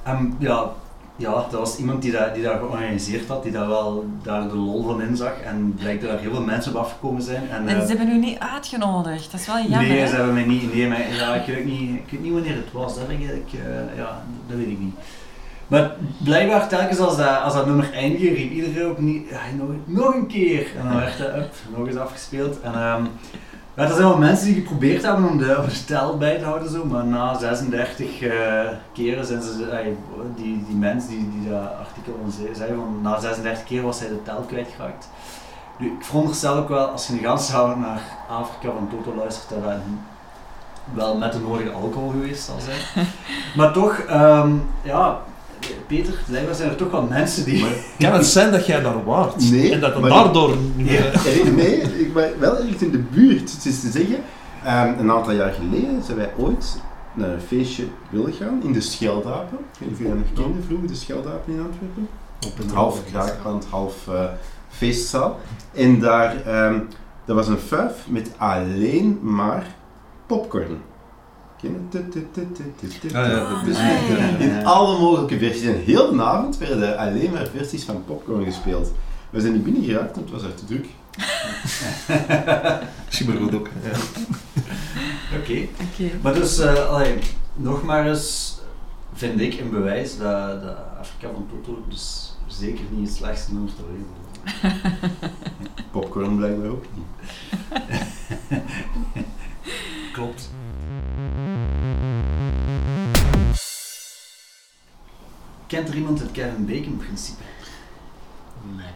En ja, ja, dat was iemand die dat, die dat georganiseerd had, die daar wel daar de lol van inzag. En blijkt dat er heel veel mensen op afgekomen zijn. En, En eh, ze hebben u niet uitgenodigd. Dat is wel jammer. nee, hè? ze hebben mij niet. Nee, maar, ja, ik, weet niet, ik weet niet wanneer het was. Dat, weet ik, ik, eh, ja, dat weet ik niet. Maar blijkbaar telkens als dat, als dat nummer eindigde, riep iedereen ook niet, ja, nog, nog een keer. En dan werd dat up, nog eens afgespeeld. En, ehm, ja, er zijn wel mensen die geprobeerd hebben om de, om de tel bij te houden, zo, maar na 36 eh, keren zijn ze, ay, die, die mens die, die dat artikel zei, zei van na 36 keer was hij de tel kwijtgeraakt. Nu, ik veronderstel ook wel, als je een ganse avond naar Afrika van Toto luistert, dat dat wel met de nodige alcohol geweest zal zijn. maar toch, ehm, ja, Peter, blijkbaar zijn er toch wel mensen die... Kan het zijn dat jij daar waart? Nee, En dat het maar- daardoor. Eh, Nee, ik ben wel ergens in de buurt. Het is te zeggen, ehm, een aantal jaar geleden zijn wij ooit naar een feestje willen gaan in de Scheldapen. Ik weet niet of jullie dat nog kenden vroeger, de Scheldapen in Antwerpen. Op Een half kraakpand, half eh, feestzaal. En daar, ehm, dat was een fuif met alleen maar popcorn. In alle mogelijke versies. En heel de avond werden alleen maar versies van popcorn gespeeld. We zijn niet binnen geraakt, want het was er te druk. Maar goed ook. Ja. Oké. Oké. Maar dus, eh, allee, nog maar eens vind ik een bewijs dat, dat Afrika van Toto dus zeker niet het slechtste nummer ter wereld is. Popcorn blijkbaar ook niet. Klopt. Kent er iemand het Kevin Bacon principe? Nee.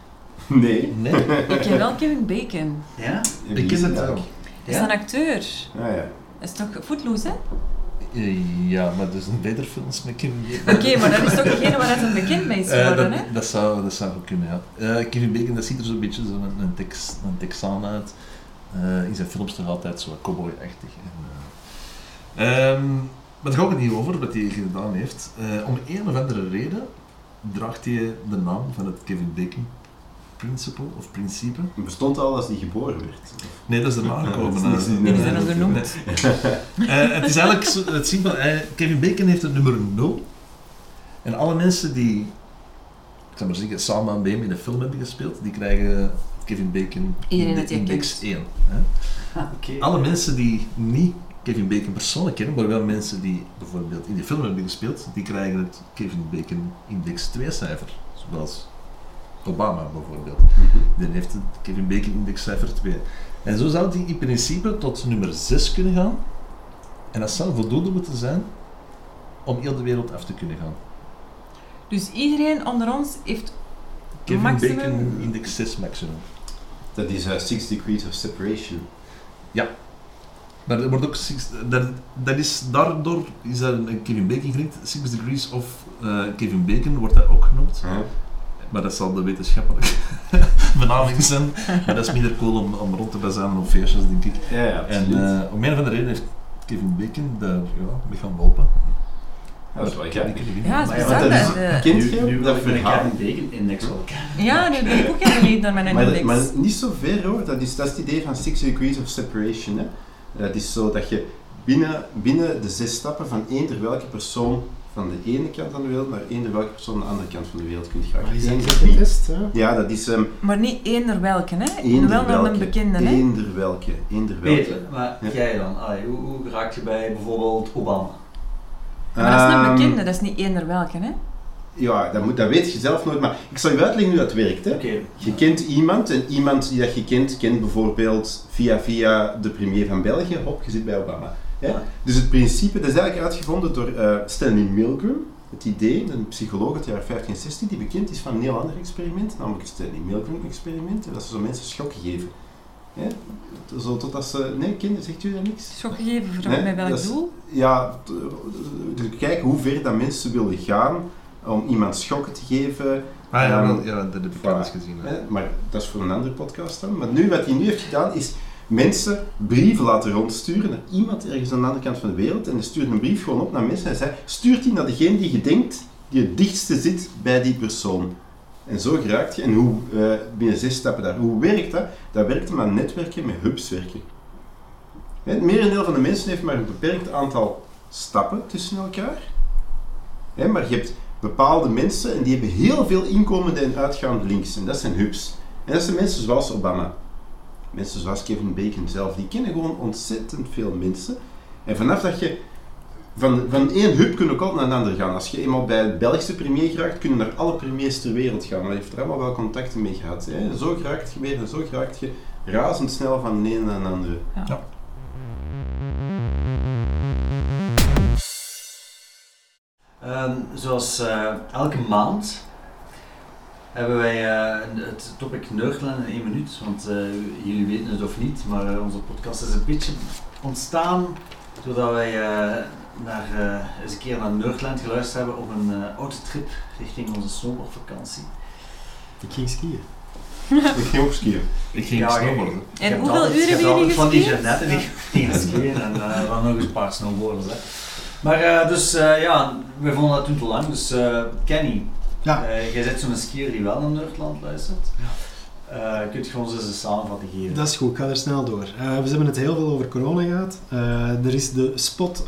Nee. Nee, Ik ken wel Kevin Bacon. Ja? Ik ken het wel. Dat is een acteur. Ah ja. Dat is toch Footloose, hè? Eh, Ja, maar er zijn beter films met Kevin Bacon. Oké, maar dat is toch degene waar hij bekend mee is Eh, geworden, dat, hè? dat, zou, dat zou ook kunnen, ja. Eh, Kevin Bacon, dat ziet er zo'n beetje zo'n een, een, Tex, een Texaan uit. Eh, in zijn films toch altijd zo cowboy-achtig. Eh, ehm, maar daar gaat het niet over, wat hij gedaan heeft. Eh, om een of andere reden draagt hij de naam van het Kevin Bacon principle, of principe. Het bestond al als die geboren werd. Nee, dat is erna gekomen. Dat is eh. niet- Die zijn nee, nee. genoemd. Eh, het is eigenlijk zo, het simpel. eh, Kevin Bacon heeft het nummer 0. En alle mensen die, ik zou maar zeggen, samen met hem in de film hebben gespeeld, die krijgen Kevin Bacon Iedereen dat hij index kent. 1. Hè. Ah, Oké. Alle mensen die niet Kevin Bacon persoonlijk kennen, maar wel mensen die bijvoorbeeld in de film hebben gespeeld, die krijgen het Kevin Bacon index 2 cijfer. Zoals Obama bijvoorbeeld. Die heeft het Kevin Bacon index cijfer 2. En zo zou die in principe tot nummer 6 kunnen gaan. En dat zou voldoende moeten zijn om heel de wereld af te kunnen gaan. Dus iedereen onder ons heeft Kevin Maximum- Bacon index 6 maximum. Dat is uh, Six Degrees of Separation. Maar er wordt ook six, dat, dat is, daardoor is dat een Kevin Bacon gelinkd. Six Degrees of eh, Kevin Bacon wordt dat ook genoemd. Maar dat zal de wetenschappelijke benaming zijn. Maar dat is minder cool om, om rond te bazanen op feestjes, denk ik. Ja, ja, En eh, om een of andere reden heeft Kevin Bacon daar ja, mee gaan lopen. Ja, dat is wel Ik gek. Ja, niet. dat is bizar. dat dat, Kent je dat wil ik? Kevin Bacon index wel ja, nu ben ik ook benieuwd naar mijn Maar, index. maar niet zo ver hoor, dat is, dat is het idee van Six Degrees of Separation. Hè. Dat is zo dat je binnen, binnen de zes stappen van eender welke persoon van de ene kant van de wereld naar eender welke persoon aan de andere kant van de wereld kunt Maar geraken. is dat getest, hè? Ja, dat is um, Maar niet eender welke, hè? eender wel naar een welke. bekende, hè? Eender welke. Eender welke. Peter, maar Ja. jij dan? Allee, hoe, hoe raak je bij bijvoorbeeld Obama? Maar dat is een Ehm, bekende, dat is niet eender welke, hè? Ja, dat, moet, dat weet je zelf nooit, maar ik zal je uitleggen hoe dat werkt. Hè. Oké. Je kent iemand en iemand die dat je kent, kent bijvoorbeeld via via de premier van België. Hop, je zit bij Obama. Hè? Ja. Dus het principe, dat is eigenlijk uitgevonden door eh, Stanley Milgram. Het idee, een psycholoog uit de jaren 50 en 60, die bekend is van een heel ander experiment, namelijk het Stanley Milgram experiment. Dat ze zo mensen schokken geven. Hè? Zo totdat ze... Nee, kinderen, zegt u dat niks? Schok gegeven voor Nee, met welk doel? Ja, te, te kijken hoe ver dat mensen willen gaan om iemand schokken te geven. Ah ja, Ehm, wel, ja, dat heb ik wel voilà. eens gezien. hè. Hè, maar dat is voor een andere podcast dan. Maar nu, wat hij nu heeft gedaan, is mensen brieven laten rondsturen naar iemand ergens aan de andere kant van de wereld. En hij stuurt een brief gewoon op naar mensen en zei, stuurt die naar degene die je denkt die het dichtste zit bij die persoon. En zo geraakt je. En hoe, eh, binnen zes stappen daar. Hoe werkt dat? Dat werkt aan netwerken met hubs werken. Het merendeel van de mensen heeft maar een beperkt aantal stappen tussen elkaar. Hè, maar je hebt bepaalde mensen en die hebben heel veel inkomende en uitgaande links. En dat zijn hubs. En dat zijn mensen zoals Obama. Mensen zoals Kevin Bacon zelf. Die kennen gewoon ontzettend veel mensen. En vanaf dat je... Van, van één hub kun je ook naar een ander gaan. Als je eenmaal bij de Belgische premier geraakt, kun je naar alle premiers ter wereld gaan. Maar je heeft er allemaal wel contacten mee gehad. Hè. Zo geraakt je weer en zo geraakt je razendsnel van de ene naar de andere. Ehm, zoals eh, elke maand hebben wij eh, het topic Nerdland in één minuut. Want eh, jullie weten het of niet, maar onze podcast is een beetje ontstaan doordat wij eh, naar, eh, eens een keer naar Nerdland geluisterd hebben op een uh, autotrip richting onze snowboardvakantie. Ik ging skiën. Ik ging ook skiën. Ik ging Ja, snowboarden. En hoeveel uren hebben jullie altijd Van die geskiën? Jeanette die gingen skiën en waren nog eens een paar snowboarders. Hè. Maar eh, dus eh, ja, we vonden dat toen te lang. Dus eh, Kenny, Ja. eh, jij bent zo'n skier die wel naar Nerdland luistert. Eh kun je ons eens een samenvatting geven? Dat is goed, ik ga er snel door. Eh, we hebben het heel veel over corona gehad. Eh, er is de Spot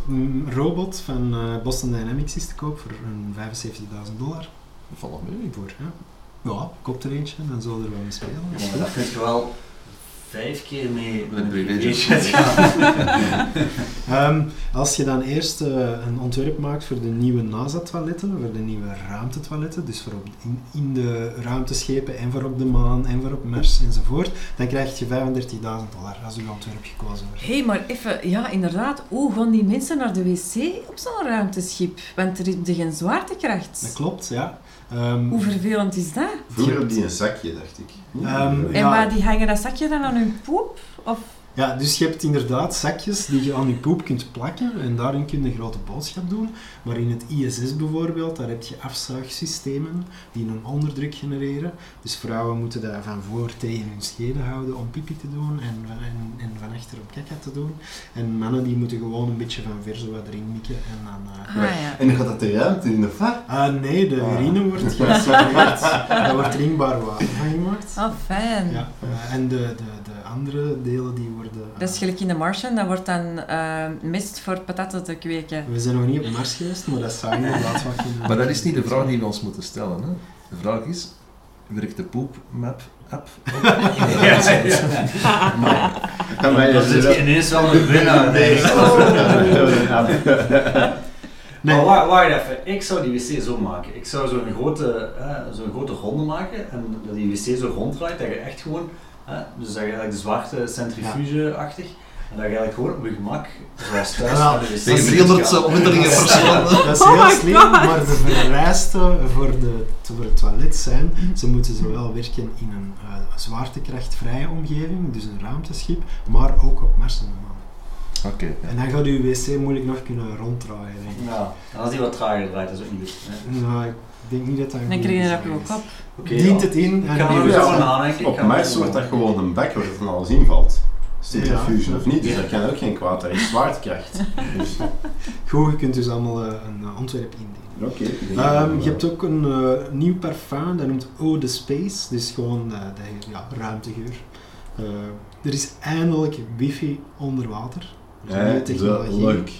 robot van eh, Boston Dynamics is te koop voor een 75.000 dollar. Valt mee. Voor, ja. ja, koopt er eentje, dan zullen we er wel mee spelen. Ja, daar kun je wel vijf keer mee Met. Ehm, als je dan eerst eh, een ontwerp maakt voor de nieuwe NASA-toiletten, voor de nieuwe ruimtetoiletten, dus voor op, in, in de ruimteschepen en voor op de maan en voor op Mars enzovoort, dan krijg je 35.000 dollar als je ontwerp gekozen wordt. Hé, hey, maar even, ja, inderdaad. Hoe gaan die mensen naar de wc op zo'n ruimteschip? Want er is geen zwaartekracht. Dat klopt, ja. Ehm, Hoe vervelend is dat? Vroeger op die een zakje, dacht ik. Ehm, En Ja. waar die hangen dat zakje dan aan hun poep? Of Ja, dus je hebt inderdaad zakjes die je aan je poep kunt plakken en daarin kun je een grote boodschap doen. Maar in het ISS bijvoorbeeld, daar heb je afzuigsystemen die een onderdruk genereren. Dus vrouwen moeten dat van voor tegen hun schede houden om pipi te doen en van, en, en van achter op kaka te doen. En mannen die moeten gewoon een beetje van ver zo wat erin mikken en dan... eh, Ah, ja. En dan gaat dat de ruimte in de vat. Ah nee, de Ah. urine wordt gesepareerd. Daar wordt drinkbaar water van gemaakt. Oh, fijn. Ja, eh, en de, de andere delen die worden... Dat is gelijk in de Martian, dat wordt dan eh, mist voor patatten te kweken. We zijn nog niet op Mars geweest, maar dat zou inderdaad wat kunnen. Maar dat is niet de vraag die we ons moeten stellen. Hè. De vraag is, werkt de poepmap app? Kan mij Dan dus zit je ineens wel een winnaar. Nee, Nee. Maar wacht, wacht even, ik zou die wc zo maken. Ik zou zo'n grote, eh, zo'n grote ronde maken en dat die wc zo ronddraait, dat je echt gewoon, eh, dus dat je eigenlijk de zwarte centrifuge-achtig, en dat je eigenlijk gewoon op je gemak, zoals thuis, Ja, de wc Tegen kunt 300 gaan. onmiddellijke personen. Dat is Oh heel slim, maar de vereisten voor, de, voor het toilet zijn, ze moeten zowel werken in een eh, zwaartekrachtvrije omgeving, dus een ruimteschip, maar ook op Mars en de maan. Oké. ja. En dan gaat uw wc moeilijk nog kunnen ronddraaien, denk ik. Ja, en als die wat trager draait, dat is ook niet goed. hè. Nou, denk niet dat dat een Dan krijg je dat op is. kop. Oké, Dient ja. het in Ik en zo. Ik Op Mars wordt dat gewoon een bak waar het van alles invalt. Centrifuge Ja. of niet, dus dat kan ook geen kwaad, dat is zwaartekracht. Dus, Goed, je kunt dus allemaal eh, een eh, ontwerp indienen. Oké. ik Ehm, dat- je hebt ook een eh, nieuw parfum, dat noemt Eau de Space, dus gewoon eh, de ja, ruimtegeur. Eh, er is eindelijk wifi onder water. Dus dat is technologie. wel leuk.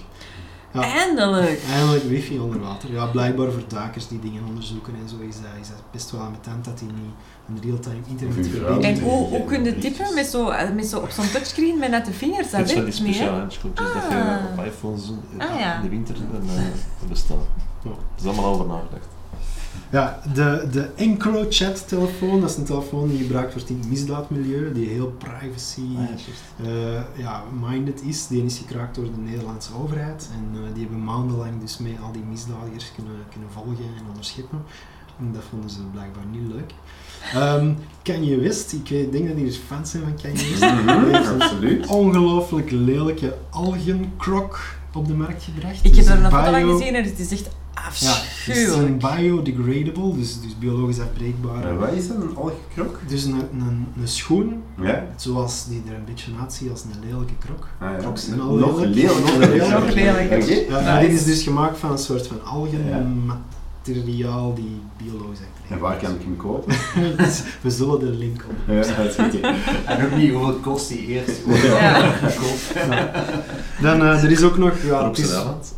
Ja. Eindelijk! Eindelijk wifi onder water. Ja, blijkbaar voor duikers die dingen onderzoeken en zo is dat, is dat best wel ambetant dat die niet een real-time internet verbinding En hoe, hoe kun je ja. met zo, eh, met zo op zo'n touchscreen met nette vingers? Dat werkt niet, speciale handschoentjes dat je Ah. op iPhones eh, Ah, ja. in de winter en, eh, bestellen. Dat is allemaal over nagedacht. Ja, de, de EncroChat-telefoon, dat is een telefoon die gebruikt wordt in het misdaadmilieu, die heel privacy Ah, ja, eh, ja, minded is. Die is gekraakt door de Nederlandse overheid. En eh, die hebben maandenlang dus mee al die misdadigers kunnen, kunnen volgen en onderscheppen. En dat vonden ze blijkbaar niet leuk. Ehm Kanye West, ik weet, denk dat die er fans zijn van Kanye West. Mhm, Absoluut. ongelooflijk lelijke algenkrok op de markt gebracht. Ik heb Dus er een foto van gezien en het is echt Ja, het is biodegradable, dus, dus biologisch afbreekbaar. Maar wat is dat, een algekrok? Dus een, een, een schoen, Ja. zoals die er een beetje uitziet als een lelijke krok. Ah, ja. Crocs zijn al Nog lelijk. Nog lelijker. Nog lelijker. Oké. Ja, maar dit is dus gemaakt van een soort van Ja. Algenmateriaal die biologisch En waar kan ik hem kopen? Dus we zullen de link op. Ja. En ook niet hoeveel kost die eerst. Ja. Dan, eh, er is ook nog, ja, het zijn is,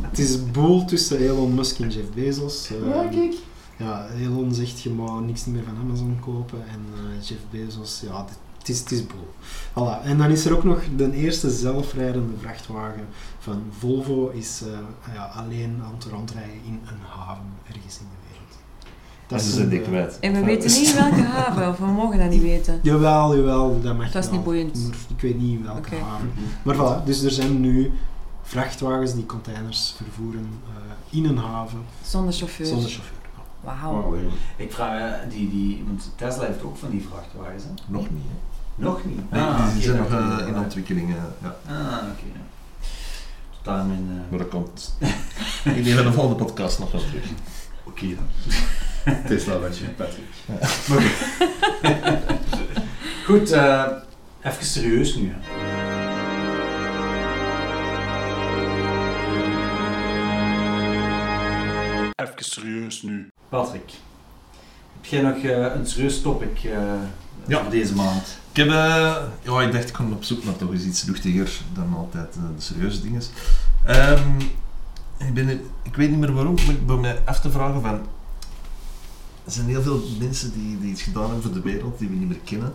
het is boel tussen Elon Musk en Jeff Bezos. Eh, Ja, kijk. Ja, Elon zegt je mag niks meer van Amazon kopen en eh, Jeff Bezos, ja, het is, het is boel. Voilà. En dan is er ook nog de eerste zelfrijdende vrachtwagen van Volvo is eh, ja, alleen aan het rondrijden in een haven ergens in de wereld. Dat is is een een, dik eh, kwijt. En we weten niet welke haven, of we mogen dat niet weten. Jawel, jawel, dat mag Dat is wel. niet boeiend. Maar ik weet niet in welke haven. Maar voilà, dus er zijn nu vrachtwagens die containers vervoeren eh, in een haven Zonder chauffeur. zonder chauffeur. Wauw. Ik vraag, die, die, want Tesla heeft ook van die vrachtwagens, hè? Nog niet. Hè. Nog niet. Nee, Ah, die zijn nog in wel. ontwikkeling. eh, ja. Ah, oké. Eh, maar dat komt in een de volgende podcast nog wel terug. Oké dan. Het is wel wat je, Patrick. Goed. Eh, even serieus nu. Even serieus nu. Patrick, heb jij nog eh, een serieus topic ja. voor deze maand? Ik heb, eh, ja, ik dacht ik kon op zoek naar toch eens iets luchtiger dan altijd eh, de serieuze dingen. Ehm, ik, ben, ik weet niet meer waarom, maar ik ben me af te vragen van... Er zijn heel veel mensen die, die iets gedaan hebben voor de wereld, die we niet meer kennen.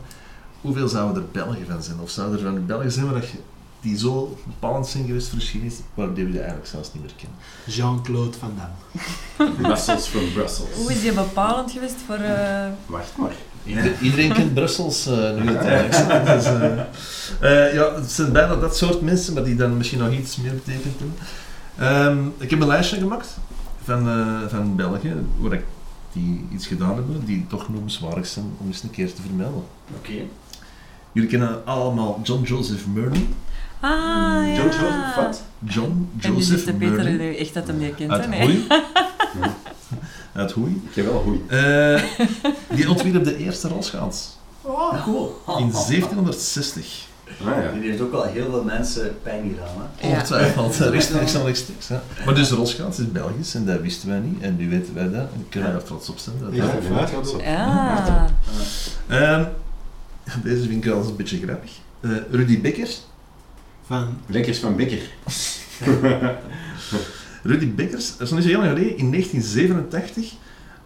Hoeveel zouden er Belgen van zijn? Of zouden er van Belgen zijn waar dat je, die zo bepalend zijn geweest voor de geschiedenis, waar die we eigenlijk zelfs niet meer kennen? Jean-Claude Van Damme. Brussels from Brussels. Hoe is die bepalend geweest voor... eh, Wacht maar. Iedereen, iedereen kent Brussels uh, nu uiteindelijk. Dus, eh, eh, ja, het zijn bijna dat soort mensen, maar die dan misschien nog iets meer betekend hebben. Ehm, ik heb een lijstje gemaakt van, eh, van België, waar ik die iets gedaan hebben, die toch noemenswaardig zijn om eens een keer te vermelden. Oké. Jullie kennen allemaal John Joseph Merlin. Ah, ja. John Joseph wat? John En die Joseph zegt de Peter echt dat hem die kent, Uit hè? Hoei. Uit Hoei. Ik heb wel goeie. Eh, die ontwierp de eerste rolschaats Cool. in 1760. Ah ja. Die heeft ook wel heel veel mensen pijn gedaan. Hè? Ja. Ongetwijfeld, rechtstreeks en rechtstreeks. Ja. Maar dus rolschaats is Belgisch en dat wisten wij niet. En nu weten wij dat en kunnen we daar trots op zijn. Dat Ja. dat- Ja, zo. Ja. Ehm, deze vind ik wel eens een beetje grappig. Eh, Rudy Bekkers. Van Lekkers van Bekker. Rudy Bekkers, dat is nog niet zo heel lang geleden, in 1987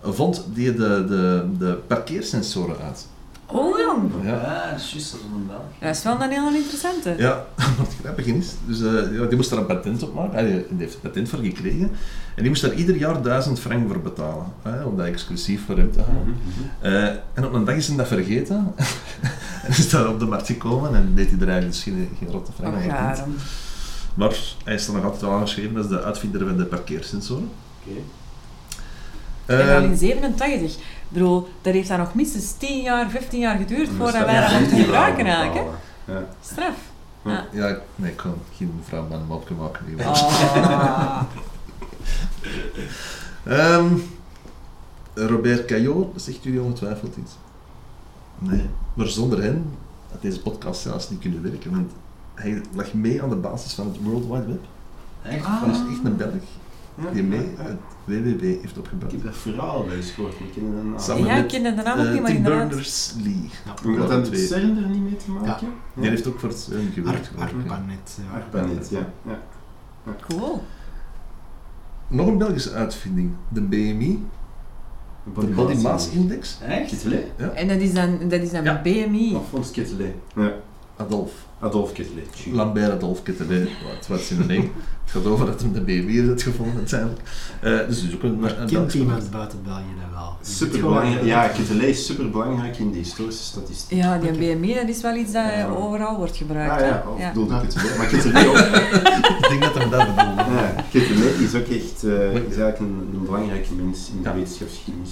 vond die de, de, de parkeersensoren uit. Oh, jong. Ja. Ja, juist, dat is een Belg. Dat is wel een heel interessante. Ja, wat grappig is. Dus eh, ja, die moest daar een patent op maken. Die, die heeft een patent voor gekregen. En die moest daar ieder jaar 1000 frank voor betalen. Hè, om dat exclusief voor hem te halen. Eh, en op een dag is hij dat vergeten. en is daar op de markt gekomen en deed hij er eigenlijk dus geen, geen rotte frank aan Maar hij is er nog altijd wel aangeschreven als de uitvinder van de parkeersensoren. Oké. En dan Eh, in 87. Ik bedoel, dat heeft dan nog minstens 10 jaar, 15 jaar geduurd voordat dat wij dat niet gebruiken eigenlijk. Ja. Straf. Ja. nee, ik kan geen vrouw met een mopje maken. die. Ah. Ehm, Robert Caillot, zegt jullie ongetwijfeld iets. Nee. Maar zonder hen had deze podcast zelfs niet kunnen werken, want hij lag mee aan de basis van het World Wide Web. Echt? Dat is echt een Belg Ja. die mee Ja. het WWW heeft Ik opgebouwd. heb dat verhaal wel eens gehoord, maar ik ken een naam. Samen Ja, met, ik kende de naam ook eh, niet, maar Tim. Berners-Lee. Moet dat Ja, met. CERN er niet mee te maken? Die heeft ook voor het CERN gewerkt. Ik, ja. Arpanet. Ja. ARPANET, ja. ja. Cool. Nog een Belgische uitvinding, de BMI, de Body Mass Index. Echt? En dat is dan, dat is dan Ja. BMI. Alphonse Kittelet. Ja. Adolf. Adolf Kittelet. Lambert Adolf Kittelet, wat, wat is in de nee. Het gaat over dat hem de BMI heeft gevonden uiteindelijk. Eh, dus dus ook een, Maar een kent Belgische iemand buiten België dat wel? Je Super zit gewoon- belangrijk. Ja, Kittelet is super belangrijk in de historische statistiek. Ja, die BMI dat is wel iets dat Ja. overal wordt gebruikt. Ah ja, of Ja. bedoelde Kittelet. Maar Kittelet ook. Ik denk dat hem dat bedoelde. Ja, Kittelet is ook echt eh, is eigenlijk een, een belangrijke mens in de Ja. wetenschapsgeschiedenis.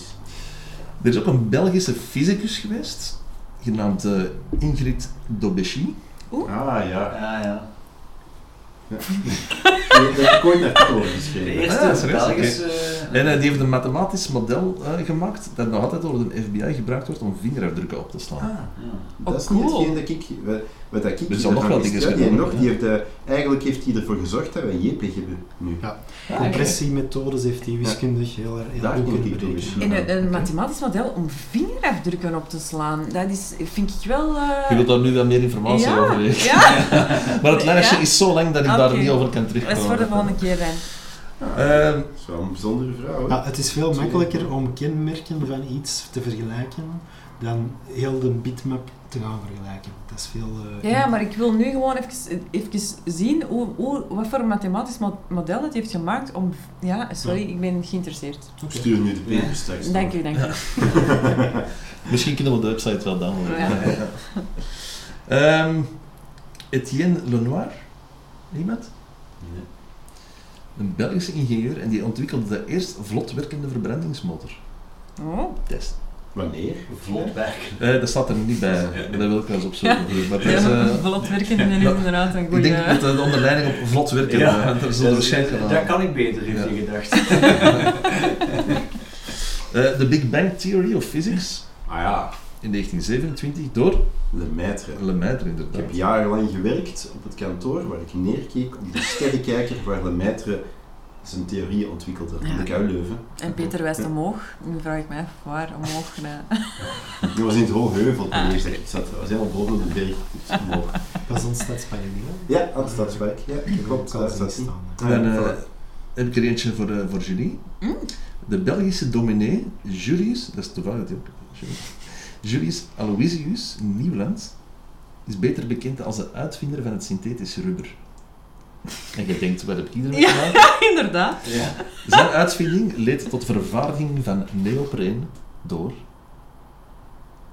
Er is ook een Belgische fysicus geweest, genaamd eh, Ingrid Dobeschi. Ah ja. Ja, ja. Daar heb ik ooit over De geschreven. eerste Ah, serieus? Belgische... En eh, die heeft een mathematisch model eh, gemaakt dat nog altijd door de FBI gebruikt wordt om vingerafdrukken op te slaan. Ah, ja. Dat Oh, is niet cool. hetgeen dat ik... Wat, dat ik zijn nog wel dingen ja, die gedaan, nog, ja. die heeft, eh, Eigenlijk heeft hij ervoor gezorgd dat wij JPEG hebben nu. Ja. Compressiemethodes heeft hij wiskundig heel, erg- heel Daar goed kunnen berekenen. En een, een mathematisch model om vingerafdrukken op te slaan, dat is, vind ik wel... eh, Je wilt daar nu wel meer informatie ja, over weten. Ja, Maar het lijstje Ja? is zo lang dat ik daar niet over kan dat terugkomen. is voor de volgende keer dan. Ehm, Dat is wel een bijzondere vrouw. hè. Ja, het is veel makkelijker om kenmerken van iets te vergelijken dan heel de bitmap te gaan vergelijken. Dat is veel... eh, Ja, maar ik wil nu gewoon even, even zien hoe, hoe, wat voor een mathematisch mo- model het heeft gemaakt om... Ja, sorry, ik ben geïnteresseerd. Stuur nu de paper straks. Dank u, dank u. misschien kunnen we de website wel downloaden. Ja. Ehm, Etienne Lenoir, iemand? Nee. Een Belgische ingenieur en die ontwikkelde de eerst vlot werkende verbrandingsmotor. Oh, Test. Wanneer? Vlot werken. Eh, dat staat er niet bij, maar dat wil ik wel eens opzoeken. Maar dat is, ja, eh, vlot werken is ja. inderdaad een ik goede... denk dat de onderleiding op vlot werken, Ja. eh, we waarschijnlijk aan. Dat kan ik beter, heeft Ja. hij gedacht. Eh, De Big Bang Theory of Physics Ah ja, in 1927 door Lemaitre. Lemaitre Ik inderdaad. heb jarenlang gewerkt op het kantoor waar ik neerkeek op de sterrenkijker waar Lemaitre zijn theorie ontwikkelde Ja. in de Kuileuven. En Peter wijst omhoog. Nu vraag ik me af waar omhoog. Nee. Dat was in het Hoogheuvel toen dat ik zat. Was helemaal boven de berg. Dus omhoog. Dat is ons stadspark, Ja, aan het Stadswijk. Ja, klopt. Staan. Ah, eh, voilà. heb ik er eentje voor, eh, voor Julie. Mm. De Belgische dominee Julius, dat is toevallig Julius, Julius Aloysius Nieuwland, is beter bekend als de uitvinder van het synthetisch rubber. En je denkt, wat heb ik hiermee Ja. gedaan? Inderdaad. Zijn uitvinding leed tot vervaardiging van neopreen door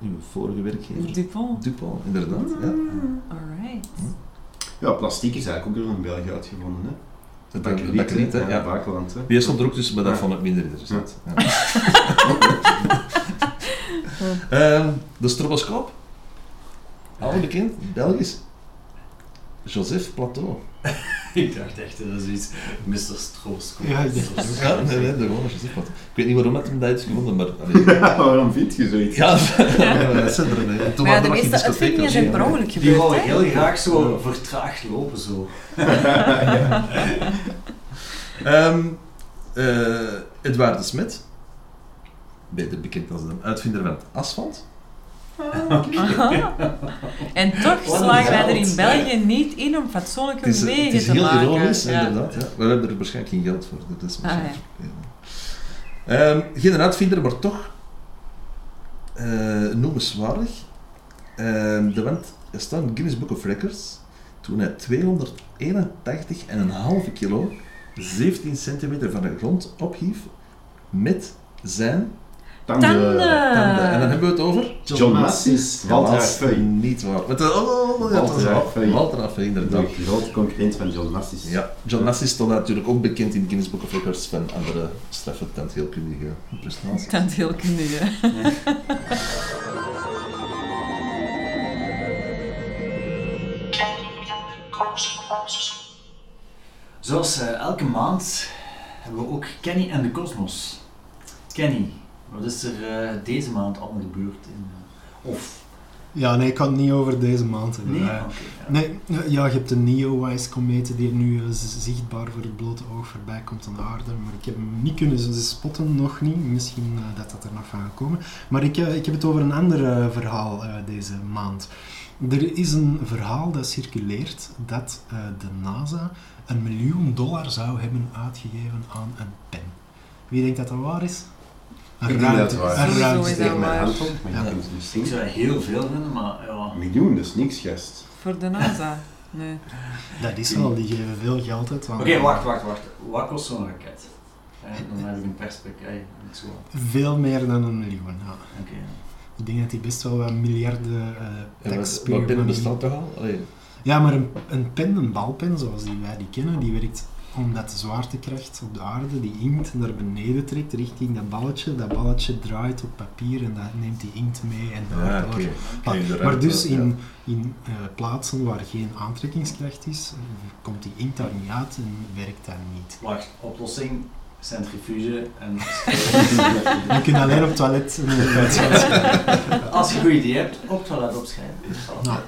uw vorige werkgever Dupont. Dupont, inderdaad. Ja. Mm, Alright. Ja, plastiek is eigenlijk ook door een België uitgevonden. Hè. Het Bakkeliet, bakkeliet, hè, ja. Bakeland, hè. Die stond er ook tussen, maar dat Ja. vond ik minder interessant. Ja. Ehm, de stroboscoop. Al bekend, Belgisch. Joseph Plateau. Ik dacht echt, dat is iets Mr. Stroboscope. Ja, ik dacht dat Ja, nee, nee, de gewone Joseph Plateau. Ik weet niet waarom dat hem dat heeft gevonden, maar... allee. Waarom vind je zoiets? Ja, dat zijn er nee. Toen Maar ja, de meeste uitvindingen zijn per ongeluk Die gebeurd. wou hè? heel graag zo vertraagd lopen, zo. Ehm eh, Edouard de Smet. Beter bekend als de uitvinder van het asfalt. Aha. En toch slagen wij er in België niet in om fatsoenlijke Het is, wegen het is te heel maken. ironisch, Ja. inderdaad. Ja. Maar we hebben er waarschijnlijk geen geld voor. Dat is Ah, ja. Ehm, geen uitvinder, maar toch eh noemenswaardig. Ehm, de wand er staat in het Guinness Book of Records toen hij 281,5 kilo, 17 centimeter van de grond ophief met zijn Tanden. Tanden. tanden. En dan hebben we het over... John Massis, Walter Raffey. Niet waar. Met de, oh, ja, dat is Walter waar. Raffey. Walter Raffey, inderdaad. De grote concurrent van John Massis. Ja, John Massis stond natuurlijk ook bekend in Guinness Book of Records van andere straffe tandheelkundige prestaties. Tandheelkundige. Zoals eh, elke maand hebben we ook Kenny en de Cosmos. Kenny, wat is er eh, deze maand allemaal gebeurd? In, eh, of... Ja, nee, ik kan het niet over deze maand hebben. Nee? Ja. Nee, ja, je hebt de Neowise-komeet die nu eh, zichtbaar voor het blote oog voorbij komt aan de aarde. Maar ik heb hem niet kunnen spotten, nog niet. Misschien dat dat er nog van gaat komen. Maar ik, ik heb het over een ander verhaal deze maand. Er is een verhaal dat circuleert dat de NASA een miljoen dollar zou hebben uitgegeven aan een pen. Wie denkt dat dat waar is? Een Ik ruimte- een ruimte- Steek mijn hand op, maar je Ja. kunt het niet Ik zou heel veel vinden, maar ja... Een miljoen, dat is niks, gast. Voor de NASA. Nee. Dat is wel, die geven veel geld uit. Oké, wacht, wacht, wacht. Wat kost zo'n raket? Eh, dan heb ik een perspectief. eh, niet zo. Veel meer dan een miljoen, ja. Oké. Ik denk dat die best wel wat miljarden eh En wat, taxpayer binnen money- bestaat toch al? Allee, Ja, maar een, een pen, een balpen, zoals die wij die kennen, die werkt omdat de zwaartekracht op de aarde die inkt naar beneden trekt richting dat balletje. Dat balletje draait op papier en dat neemt die inkt mee en ja, daardoor... Ah, Oké, de maar dus ja. in, in eh, plaatsen waar geen aantrekkingskracht is, eh, komt die inkt daar niet uit en werkt dat niet. Wacht, oplossing, centrifuge en... Je kunt alleen op het toilet Als je een goed idee hebt, op het toilet opschrijven. Nou,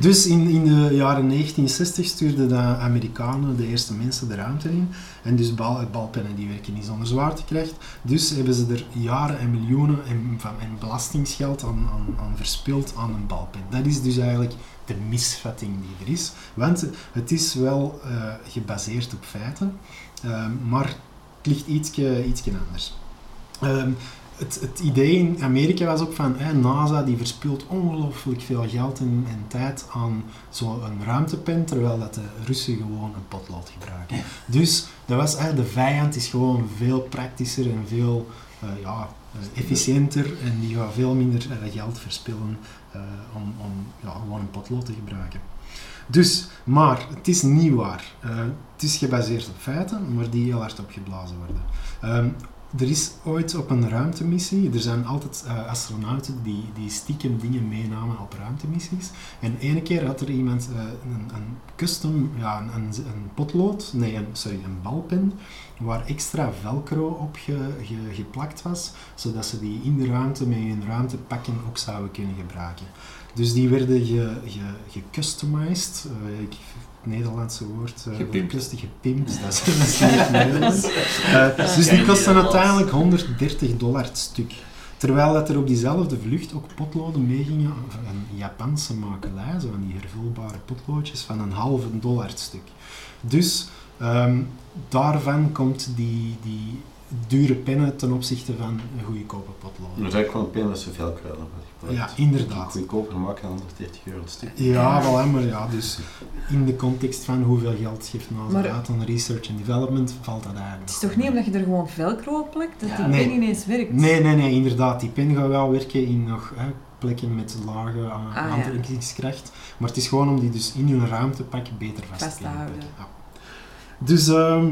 Dus in, in de jaren 1960 stuurden de Amerikanen de eerste mensen de ruimte in. En dus bal, balpennen die werken niet zonder zwaartekracht. Dus hebben ze er jaren en miljoenen en, van, en belastingsgeld aan, aan, aan verspild aan een balpen. Dat is dus eigenlijk de misvatting die er is. Want het is wel eh, gebaseerd op feiten, ehm, maar het ligt ietsje, ietsje anders. Ehm, het, het idee in Amerika was ook van, NASA die verspilt ongelooflijk veel geld en, en tijd aan zo'n ruimtepen, terwijl dat de Russen gewoon een potlood gebruiken. Dus dat was, hè, de vijand is gewoon veel praktischer en veel eh, ja, eh, efficiënter en die gaat veel minder eh, geld verspillen om, om ja, gewoon een potlood te gebruiken. Dus, maar het is niet waar. Is gebaseerd op feiten, maar die heel hard opgeblazen worden. Ehm, er is ooit op een ruimtemissie, er zijn altijd eh, astronauten die, die stiekem dingen meenamen op ruimtemissies. En ene keer had er iemand eh, een, een custom, ja, een, een, een potlood, nee, sorry, een balpen, waar extra velcro op ge- geplakt was, zodat ze die in de ruimte met hun ruimtepakken ook zouden kunnen gebruiken. Dus die werden ge, ge, gecustomized, eh, ik, het Nederlandse woord, eh, Gepimpt. gepimpt, dat is, niet Nederlands. Eh, dus die kosten uiteindelijk 130 dollar het stuk. Terwijl dat er op diezelfde vlucht ook potloden meegingen, een Japanse makelij, zo van die hervulbare potloodjes, van een halve dollar het stuk. Dus ehm, daarvan komt die, die dure pennen ten opzichte van een goedkope potloden. Dat is eigenlijk gewoon een pen dat ze veel kruiden Ja, inderdaad. Goedkoper maken dan 130 euro het stuk. Ja, wel, maar ja, dus in de context van hoeveel geld geeft NASA Maar- uit aan research en development, valt dat eigenlijk. Het is toch niet omdat je er gewoon velcro op plakt dat Ja. die Nee. pen ineens werkt? Nee, nee, nee, inderdaad. Die pen gaat wel werken in nog hè, plekken met lage uh, Ah, ja. aantrekkingskracht. Maar het is gewoon om die dus in hun ruimtepak beter vast, te houden. Ja. Dus ehm,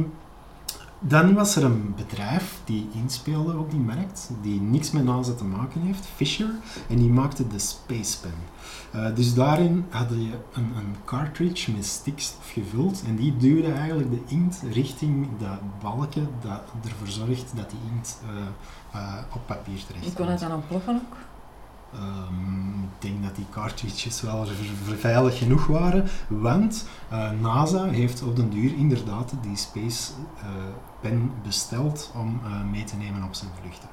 dan was er een bedrijf die inspeelde op die markt, die niks met NASA te maken heeft, Fisher, en die maakte de Space Pen. Eh, dus daarin had je een, een cartridge met stikstof gevuld en die duwde eigenlijk de inkt richting dat balken dat ervoor zorgt dat die inkt eh, eh, op papier terecht Ik kon het dan ontploffen ook. Ehm, ik denk dat die cartridges wel veilig genoeg waren, want NASA heeft op den duur inderdaad die Space Pen besteld om eh, mee te nemen op zijn vluchten.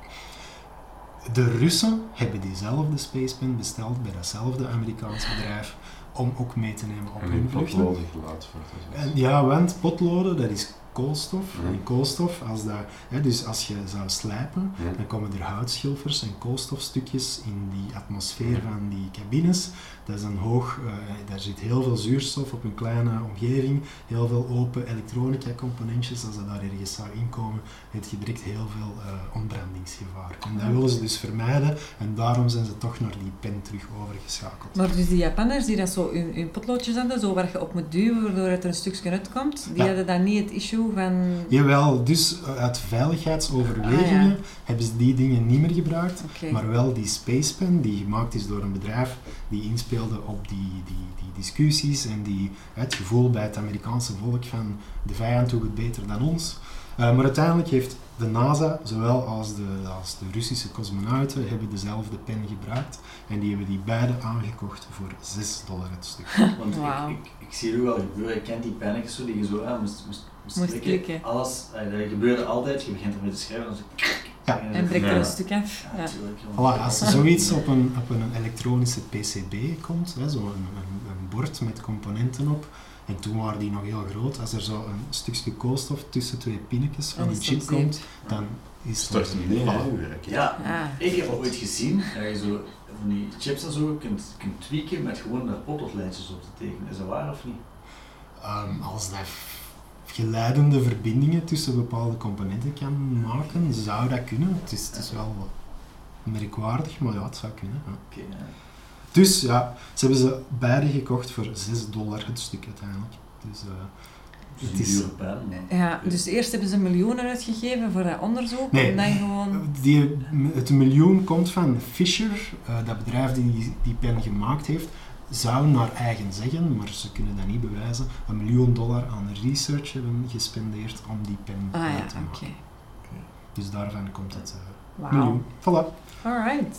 De Russen hebben diezelfde Space Pen besteld bij datzelfde Amerikaans bedrijf om ook mee te nemen op En hun vluchten. potloden wordt. En ja, want potloden, dat is koolstof. En koolstof, als dat, hè, dus als je zou slijpen, dan komen er houtschilfers en koolstofstukjes in die atmosfeer van die cabines. Dat is een hoog, eh, daar zit heel veel zuurstof op een kleine omgeving, heel veel open elektronica-componentjes. Als dat daar ergens zou inkomen, heb je direct heel veel eh, ontbrandingsgevaar. En dat willen ze dus vermijden en daarom zijn ze toch naar die pen terug overgeschakeld. Maar dus die Japanners die dat zo hun, hun potloodjes hadden, zo waar je op moet duwen waardoor het er een stukje uitkomt, die Ja. hadden dan niet het issue van... Jawel, dus eh, uit veiligheidsoverwegingen Ah, hebben ze die dingen niet meer gebruikt. Maar wel die Space Pen, die gemaakt is door een bedrijf die inspeelde op die, die, die discussies en die, het gevoel bij het Amerikaanse volk van de vijand doet het beter dan ons. Eh, maar uiteindelijk heeft de NASA, zowel als de, als de Russische cosmonauten, hebben dezelfde pen gebruikt. En die hebben die beide aangekocht voor 6 dollar het stuk. Want ik, ik, ik zie het ook wel gebeuren, je kent die pennetjes zo die je zo aan moest, moest, moest, Moest klikken. klikken. Alles, eh, dat gebeurde altijd, je begint ermee te schrijven en dan zo... Ja. En breekt er Ja. een stuk af. Ja. Voilà, als er zoiets op een, op een elektronische PCB komt, zo'n een, een, een bord met componenten op, en toen waren die nog heel groot, als er zo een stukje koolstof tussen twee pinnetjes van die chip komt, dan is het... hè, werk. Ja, ik heb al ooit gezien dat je zo van die chips en zo kunt, kunt tweaken met gewoon daar potloodlijntjes op te tekenen. Is dat waar of niet? Ehm, als dat geleidende verbindingen tussen bepaalde componenten kan maken, zou dat kunnen. Het is, het is wel merkwaardig, maar ja, het zou kunnen. ja. Oké, ja. Dus ja, ze hebben ze beide gekocht voor 6 dollar het stuk uiteindelijk. Dus, eh, Dus Het is- Ja, dus eerst hebben ze miljoenen uitgegeven voor dat onderzoek, Nee. en dan gewoon... Die, het miljoen komt van Fisher, eh, dat bedrijf die die pen gemaakt heeft, zou naar eigen zeggen, maar ze kunnen dat niet bewijzen, een miljoen dollar aan research hebben gespendeerd om die pen Ah ja, te oké. maken. Dus daarvan komt het eh, Wauw. miljoen. Voilà. Alright.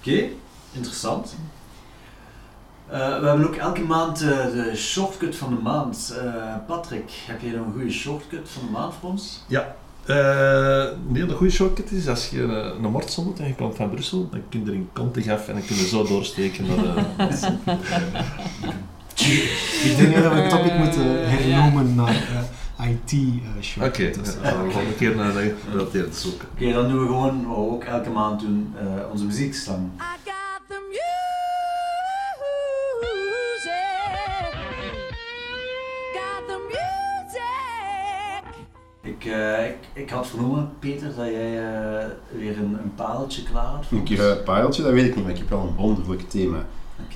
Oké, interessant. Eh, we hebben ook elke maand eh, de shortcut van de maand. Eh, Patrick, heb jij nog een goede shortcut van de maand voor ons? Eh, nee, de goede shortcut is als je een, een moet en je komt van Brussel, dan kun je er in Contig af en dan kun je zo doorsteken naar de Mortsel. Ik denk dat we het topic moeten hernoemen naar eh, IT uh. Oké, dan gaan we volgende keer naar de gerelateerd zoeken. Oké, dan doen we gewoon wat we ook elke maand doen, eh, onze muziekslang. Ik, eh, ik, ik had vernomen, Peter, dat jij eh, weer een, een pareltje klaar had Een keer pareltje, dat weet ik niet, maar ik heb wel een wonderlijk thema.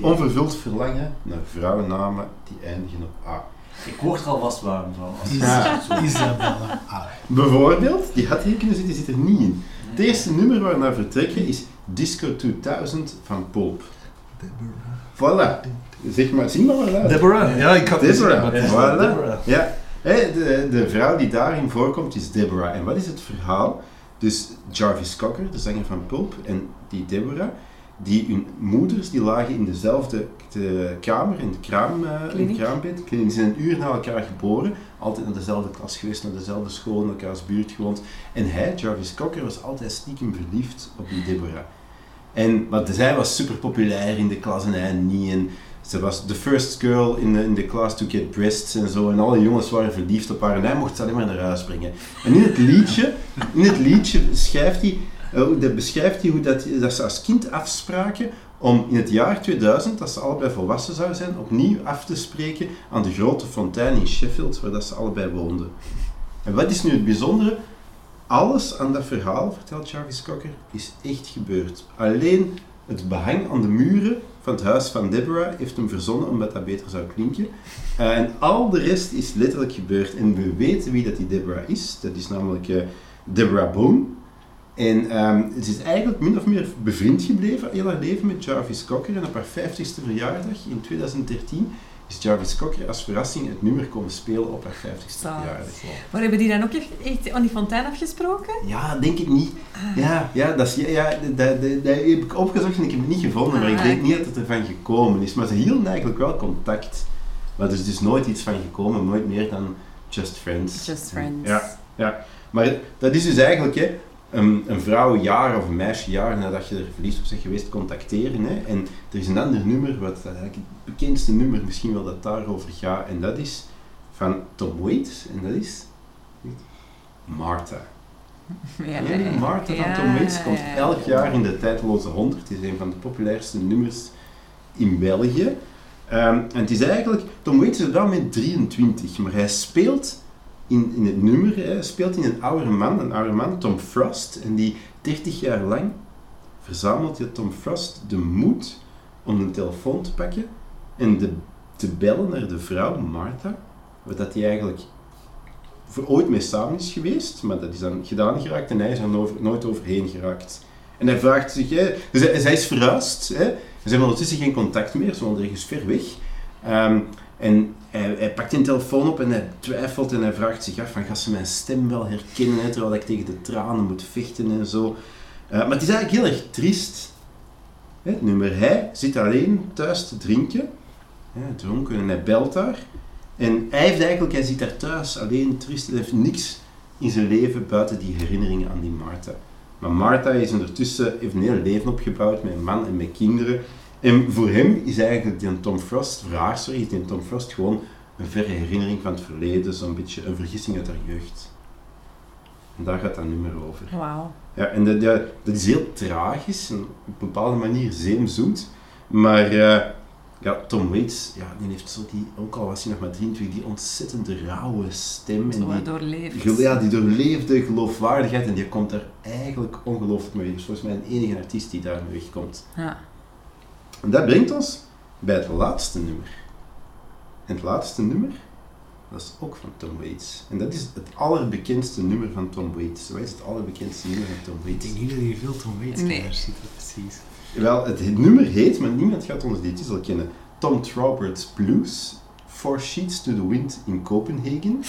Onvervuld verlangen naar vrouwennamen die eindigen op A. Ik word er alvast warm van. Als Ja, Isabella. Ah, Bijvoorbeeld, die had hier kunnen zitten, die zit er niet in. Het eerste nummer waar we naar vertrekken is Disco 2000 van Pulp. Voilà. Zeg maar, zing maar maar luid. Deborah, ja, ik had Deborah, is voilà. Deborah. Ja, De, de vrouw die daarin voorkomt is Deborah. En wat is het verhaal? Dus Jarvis Cocker, de zanger van Pulp, en die Deborah, die hun moeders die lagen in dezelfde de kamer, in het kraam, eh, in Kliniek. kraambed. Die zijn een uur na elkaar geboren, altijd naar dezelfde klas geweest, naar dezelfde school, in elkaars buurt gewoond. En hij, Jarvis Cocker, was altijd stiekem verliefd op die Deborah. En, want zij was super populair in de klas en hij niet. En ze was de first girl in de, in de klas to get breasts en zo. En alle jongens waren verliefd op haar en hij mocht ze alleen maar naar huis brengen. En in het liedje, in het liedje beschrijft hij, eh, beschrijft hij hoe dat, dat ze als kind afspraken om in het jaar 2000, dat ze allebei volwassen zouden zijn, opnieuw af te spreken aan de grote fontein in Sheffield, waar dat ze allebei woonden. En wat is nu het bijzondere? Alles aan dat verhaal, vertelt Jarvis Cocker, is echt gebeurd. Alleen het behang aan de muren van het huis van Deborah heeft hem verzonnen omdat dat beter zou klinken. Eh, en al de rest is letterlijk gebeurd. En we weten wie dat die Deborah is. Dat is namelijk eh, Deborah Bone. En ehm, ze is eigenlijk min of meer bevriend gebleven heel haar leven met Jarvis Cocker. En op haar 50ste verjaardag in 2013 is Jarvis Cocker als verrassing het nummer komen spelen op haar 50ste Zalig. verjaardag. Maar hebben die dan ook echt, aan die fontein afgesproken? Ja, denk ik niet. Ah. Ja, ja, dat, is, ja, ja dat, dat, dat heb ik opgezocht en ik heb het niet gevonden, maar ik Ah. denk niet dat het ervan gekomen is. Maar ze hielden eigenlijk wel contact. Maar er is dus nooit iets van gekomen, nooit meer dan Just Friends. Just friends. Ja, ja. Maar dat is dus eigenlijk hè, een, een vrouw jaar of een meisje jaar nadat je er verliefd op bent geweest contacteren. Hè. En er is een ander nummer, wat eigenlijk het bekendste nummer misschien wel dat daarover gaat, en dat is van Tom Waits, en dat is Martha. Ja, die Martha van Tom Waits komt elk ja. jaar in de tijdloze 100. Het is een van de populairste nummers in België. Ehm, en het is eigenlijk, Tom Waits is op dat moment 23, maar hij speelt in, in het nummer, hè, speelt in een oude man, een oude man, Tom Frost. En die 30 jaar lang verzamelt je Tom Frost de moed om een telefoon te pakken en te bellen naar de vrouw, Martha, wat dat hij eigenlijk voor ooit mee samen is geweest, maar dat is dan gedaan geraakt en hij is er nooit- overheen geraakt. En hij vraagt zich, hè, dus hij, zij is verhuisd, hè, ze hebben ondertussen geen contact meer, ze wonen ergens ver weg. Ehm, en hij, pakt een telefoon op en hij twijfelt en hij vraagt zich af van, gaat ze mijn stem wel herkennen, terwijl ik tegen de tranen moet vechten en zo. Eh, maar het is eigenlijk heel erg triest. Nummer, hij zit alleen thuis te drinken, dronken, en hij belt daar. En hij heeft eigenlijk, hij zit daar thuis alleen, triest, hij heeft niks in zijn leven buiten die herinneringen aan die Martha. Maar Martha is ondertussen, heeft een heel leven opgebouwd met een man en met kinderen. En voor hem is eigenlijk die Tom Frost, voor haar sorry, is die Tom Frost gewoon een verre herinnering van het verleden, zo'n beetje een vergissing uit haar jeugd. En daar gaat dat nummer over. Wauw. Ja, en dat, ja, dat is heel tragisch en op een bepaalde manier zeemzoet. Maar eh, ja, Tom Waits, ja, die heeft zo die, ook al was hij nog maar 23, die ontzettende rauwe stem. En die, wat doorleefd. gel- ja, die doorleefde geloofwaardigheid en die komt er eigenlijk ongelooflijk mee. Dus volgens mij een enige artiest die daar mee wegkomt. Ja. En dat brengt ons bij het laatste nummer. En het laatste nummer, dat is ook van Tom Waits. En dat is het allerbekendste nummer van Tom Waits. Wat is het allerbekendste nummer van Tom Ik Waits? denk niet dat hier veel Tom Waits Nee. kenners zitten, precies. Wel, het het nummer heet, maar niemand gaat ons die titel kennen. Tom Traubert's Blues, Four Sheets to the Wind in Copenhagen.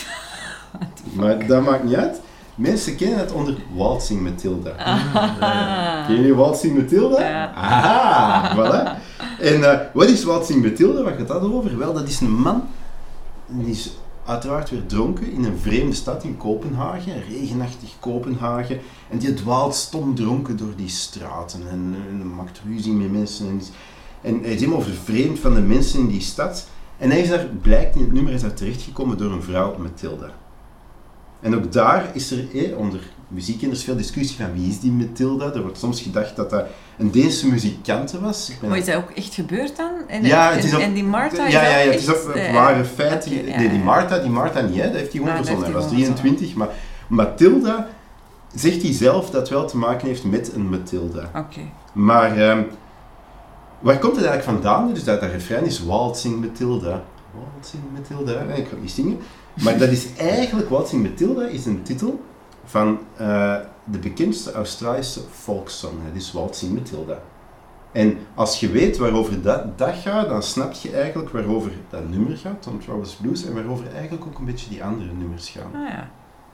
maar dat maakt niet uit. Mensen kennen het onder Waltzing Matilda. Ah. Ken je Waltzing Matilda? Ja. Aha, voilà. En eh, wat is Waltzing Matilda? Wat gaat dat over? Wel, dat is een man, die is uiteraard weer dronken in een vreemde stad in Kopenhagen, regenachtig Kopenhagen. En die dwaalt stom dronken door die straten en, en maakt ruzie met mensen. En, en hij is helemaal vervreemd van de mensen in die stad. En hij is daar, blijkt in het nummer, is daar terechtgekomen door een vrouw, Matilda. En ook daar is er eh, onder muziekkenners veel discussie van wie is die Matilda. Er wordt soms gedacht dat dat een Deense muzikante was. Maar is dat ook echt gebeurd dan? En, Ja, en, het is op- en die Martha ja, is ja, ook ja, het is op eh, ware ja, nee, die ja. Martha, die Martha niet, hè, dat heeft hij gewoon verzonnen. Hij was heeft hij gewoon 23, maar Matilda zegt hij zelf dat wel te maken heeft met een Matilda. Oké. Maar ehm, waar komt het eigenlijk vandaan? Dus dat, dat refrein is Waltzing Matilda. Waltzing Matilda. Ik ga het niet zingen. Maar dat is eigenlijk, Waltzing Matilda is een titel van eh, de bekendste Australische folksong. Dat is Waltzing Matilda. En als je weet waarover dat, dat gaat, dan snap je eigenlijk waarover dat nummer gaat, Tom Travers Blues, en waarover eigenlijk ook een beetje die andere nummers gaan. Ah ja.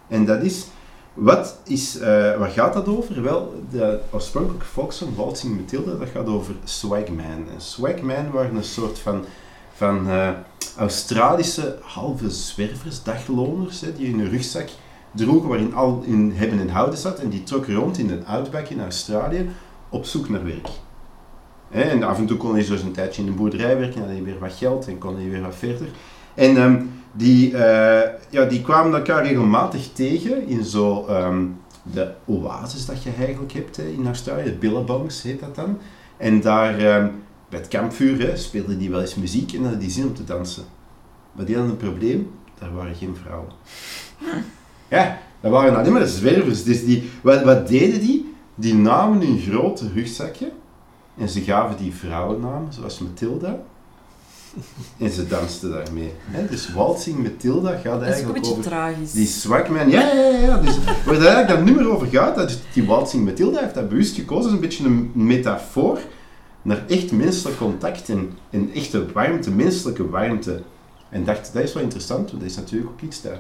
En dat is, wat is, eh, waar gaat dat over? Wel, de oorspronkelijke volkssong Waltzing Matilda, dat gaat over Swagman. En Swagman waren een soort van, van eh, Australische halve zwervers, dagloners, hè, die in hun rugzak droegen waarin al in hebben en houden zat. En die trokken rond in een outback in Australië op zoek naar werk. En af en toe kon hij zo een tijdje in een boerderij werken, had hij weer wat geld en kon hij weer wat verder. En ehm, die, eh, ja, die kwamen elkaar regelmatig tegen in zo ehm, de oases dat je eigenlijk hebt hè, in Australië, billabongs heet dat dan. En daar ehm, bij het kampvuur hè, speelden die wel eens muziek en hadden die zin om te dansen. Maar die hadden een probleem, daar waren geen vrouwen. Ja, dat waren alleen maar zwervers. Dus die, wat, wat deden die? Die namen hun grote rugzakje en ze gaven die vrouwennamen, zoals Matilda. En ze dansten daarmee. Hè? Dus Waltzing Matilda gaat Dat is ook een eigenlijk beetje over tragisch. die Swagman. Ja, ja, ja. ja. Dus waar eigenlijk dat nummer over gaat, dat die Waltzing Matilda heeft dat bewust gekozen. Dat is een beetje een metafoor naar echt menselijk contact en, en echte warmte, menselijke warmte. En dacht, dat is wel interessant, want dat is natuurlijk ook iets dat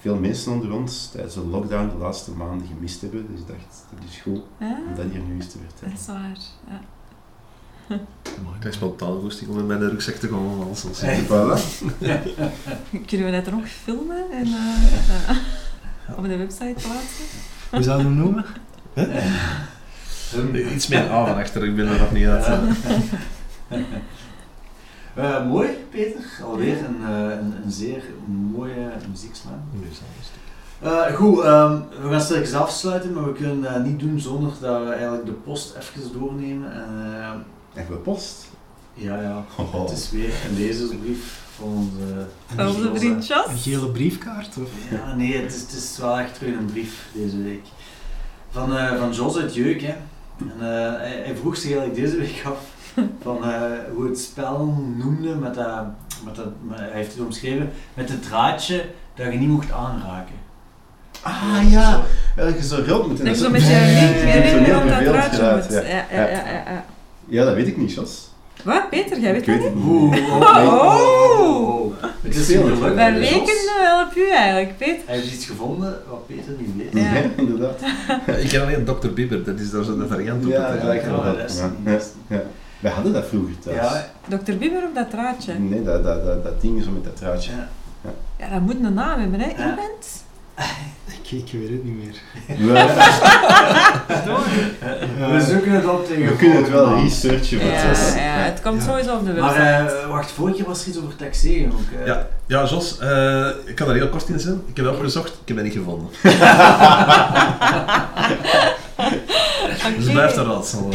veel mensen onder ons tijdens de lockdown de laatste maanden gemist hebben. Dus ik dacht, dat is goed Ja, om dat hier nu eens te dat vertellen. is waar. Ja. Ik krijg spontaan goesting om met mijn rugzak te gaan dansen. Voilà. Kunnen we dat er nog filmen en eh, eh, op de website plaatsen? Hoe zou je hem noemen? Iets meer A van achter, ik ben er nog niet uit. Eh, mooi, Peter. Alweer een, eh, een, een zeer mooie muziekslam. Eh, goed, ehm, we gaan straks afsluiten, maar we kunnen dat niet doen zonder dat we eigenlijk de post even doornemen. En, eh, Hebben we post? ja, ja, Oh. het is weer een lezersbrief van onze... Van onze vriend Jas. Een gele briefkaart? Of? Ja, nee, het is, het is wel echt weer een brief deze week. Van, eh van Jos uit Jeuk, hè. En, eh, hij, hij vroeg zich eigenlijk deze week af van eh, hoe het spel noemde met dat, met dat, met- hij heeft het omschreven, met het draadje dat je niet mocht aanraken. Ah ja, dat je zo rood moet Dat ik zo zo- met je je heel op dat draadje moet. ja. Ja, ja, ja, ja, ja. Ja, dat weet ik niet, Jos. Wat, Peter, jij weet Ik dat weet niet? het niet. Oeh, Oh. Het is Jos, rekenen wel op u eigenlijk, Peter. Hij heeft iets gevonden wat Peter niet weet. Ja. Ja, inderdaad. Ik ken alleen Dr. Bieber, dat is daar zo de variant op. Ja, Ja, wel. dat is- Ja. Wij hadden dat vroeger thuis. Ja, Dr. Bieber op dat draadje. Nee, dat, dat, dat, dat ding zo met dat truitje. ja. Ja, dat moet een naam hebben, hè? Ja. Ik, ik weet het niet meer. We zoeken het op tegen We kunnen het wel researchen. Ja, het was. ja, het komt Ja. sowieso op de Maar website. eh, wacht, vorige keer was er iets over taxeren ook. eh. Ja, ja Jos, eh, ik kan er heel kort in zijn. Ik heb het opgezocht, ik heb het niet gevonden. Dus Oké. blijf een raadsel.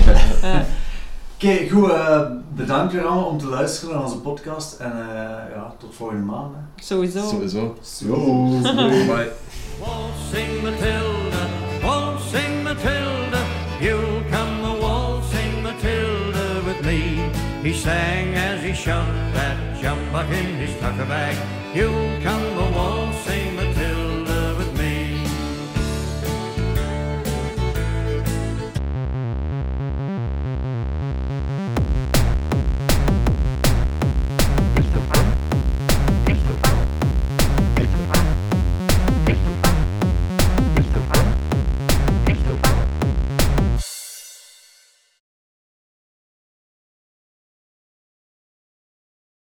Oké, goed. eh, bedankt weer allemaal om te luisteren naar onze podcast. En eh, ja, tot volgende maand. hè. Sowieso. Sowieso. Yo. Bye. Waltzing Matilda, waltzing Matilda, you'll come a waltzing Matilda with me. He sang as he shoved that jump jumbuck in his tucker bag. You'll come a waltzing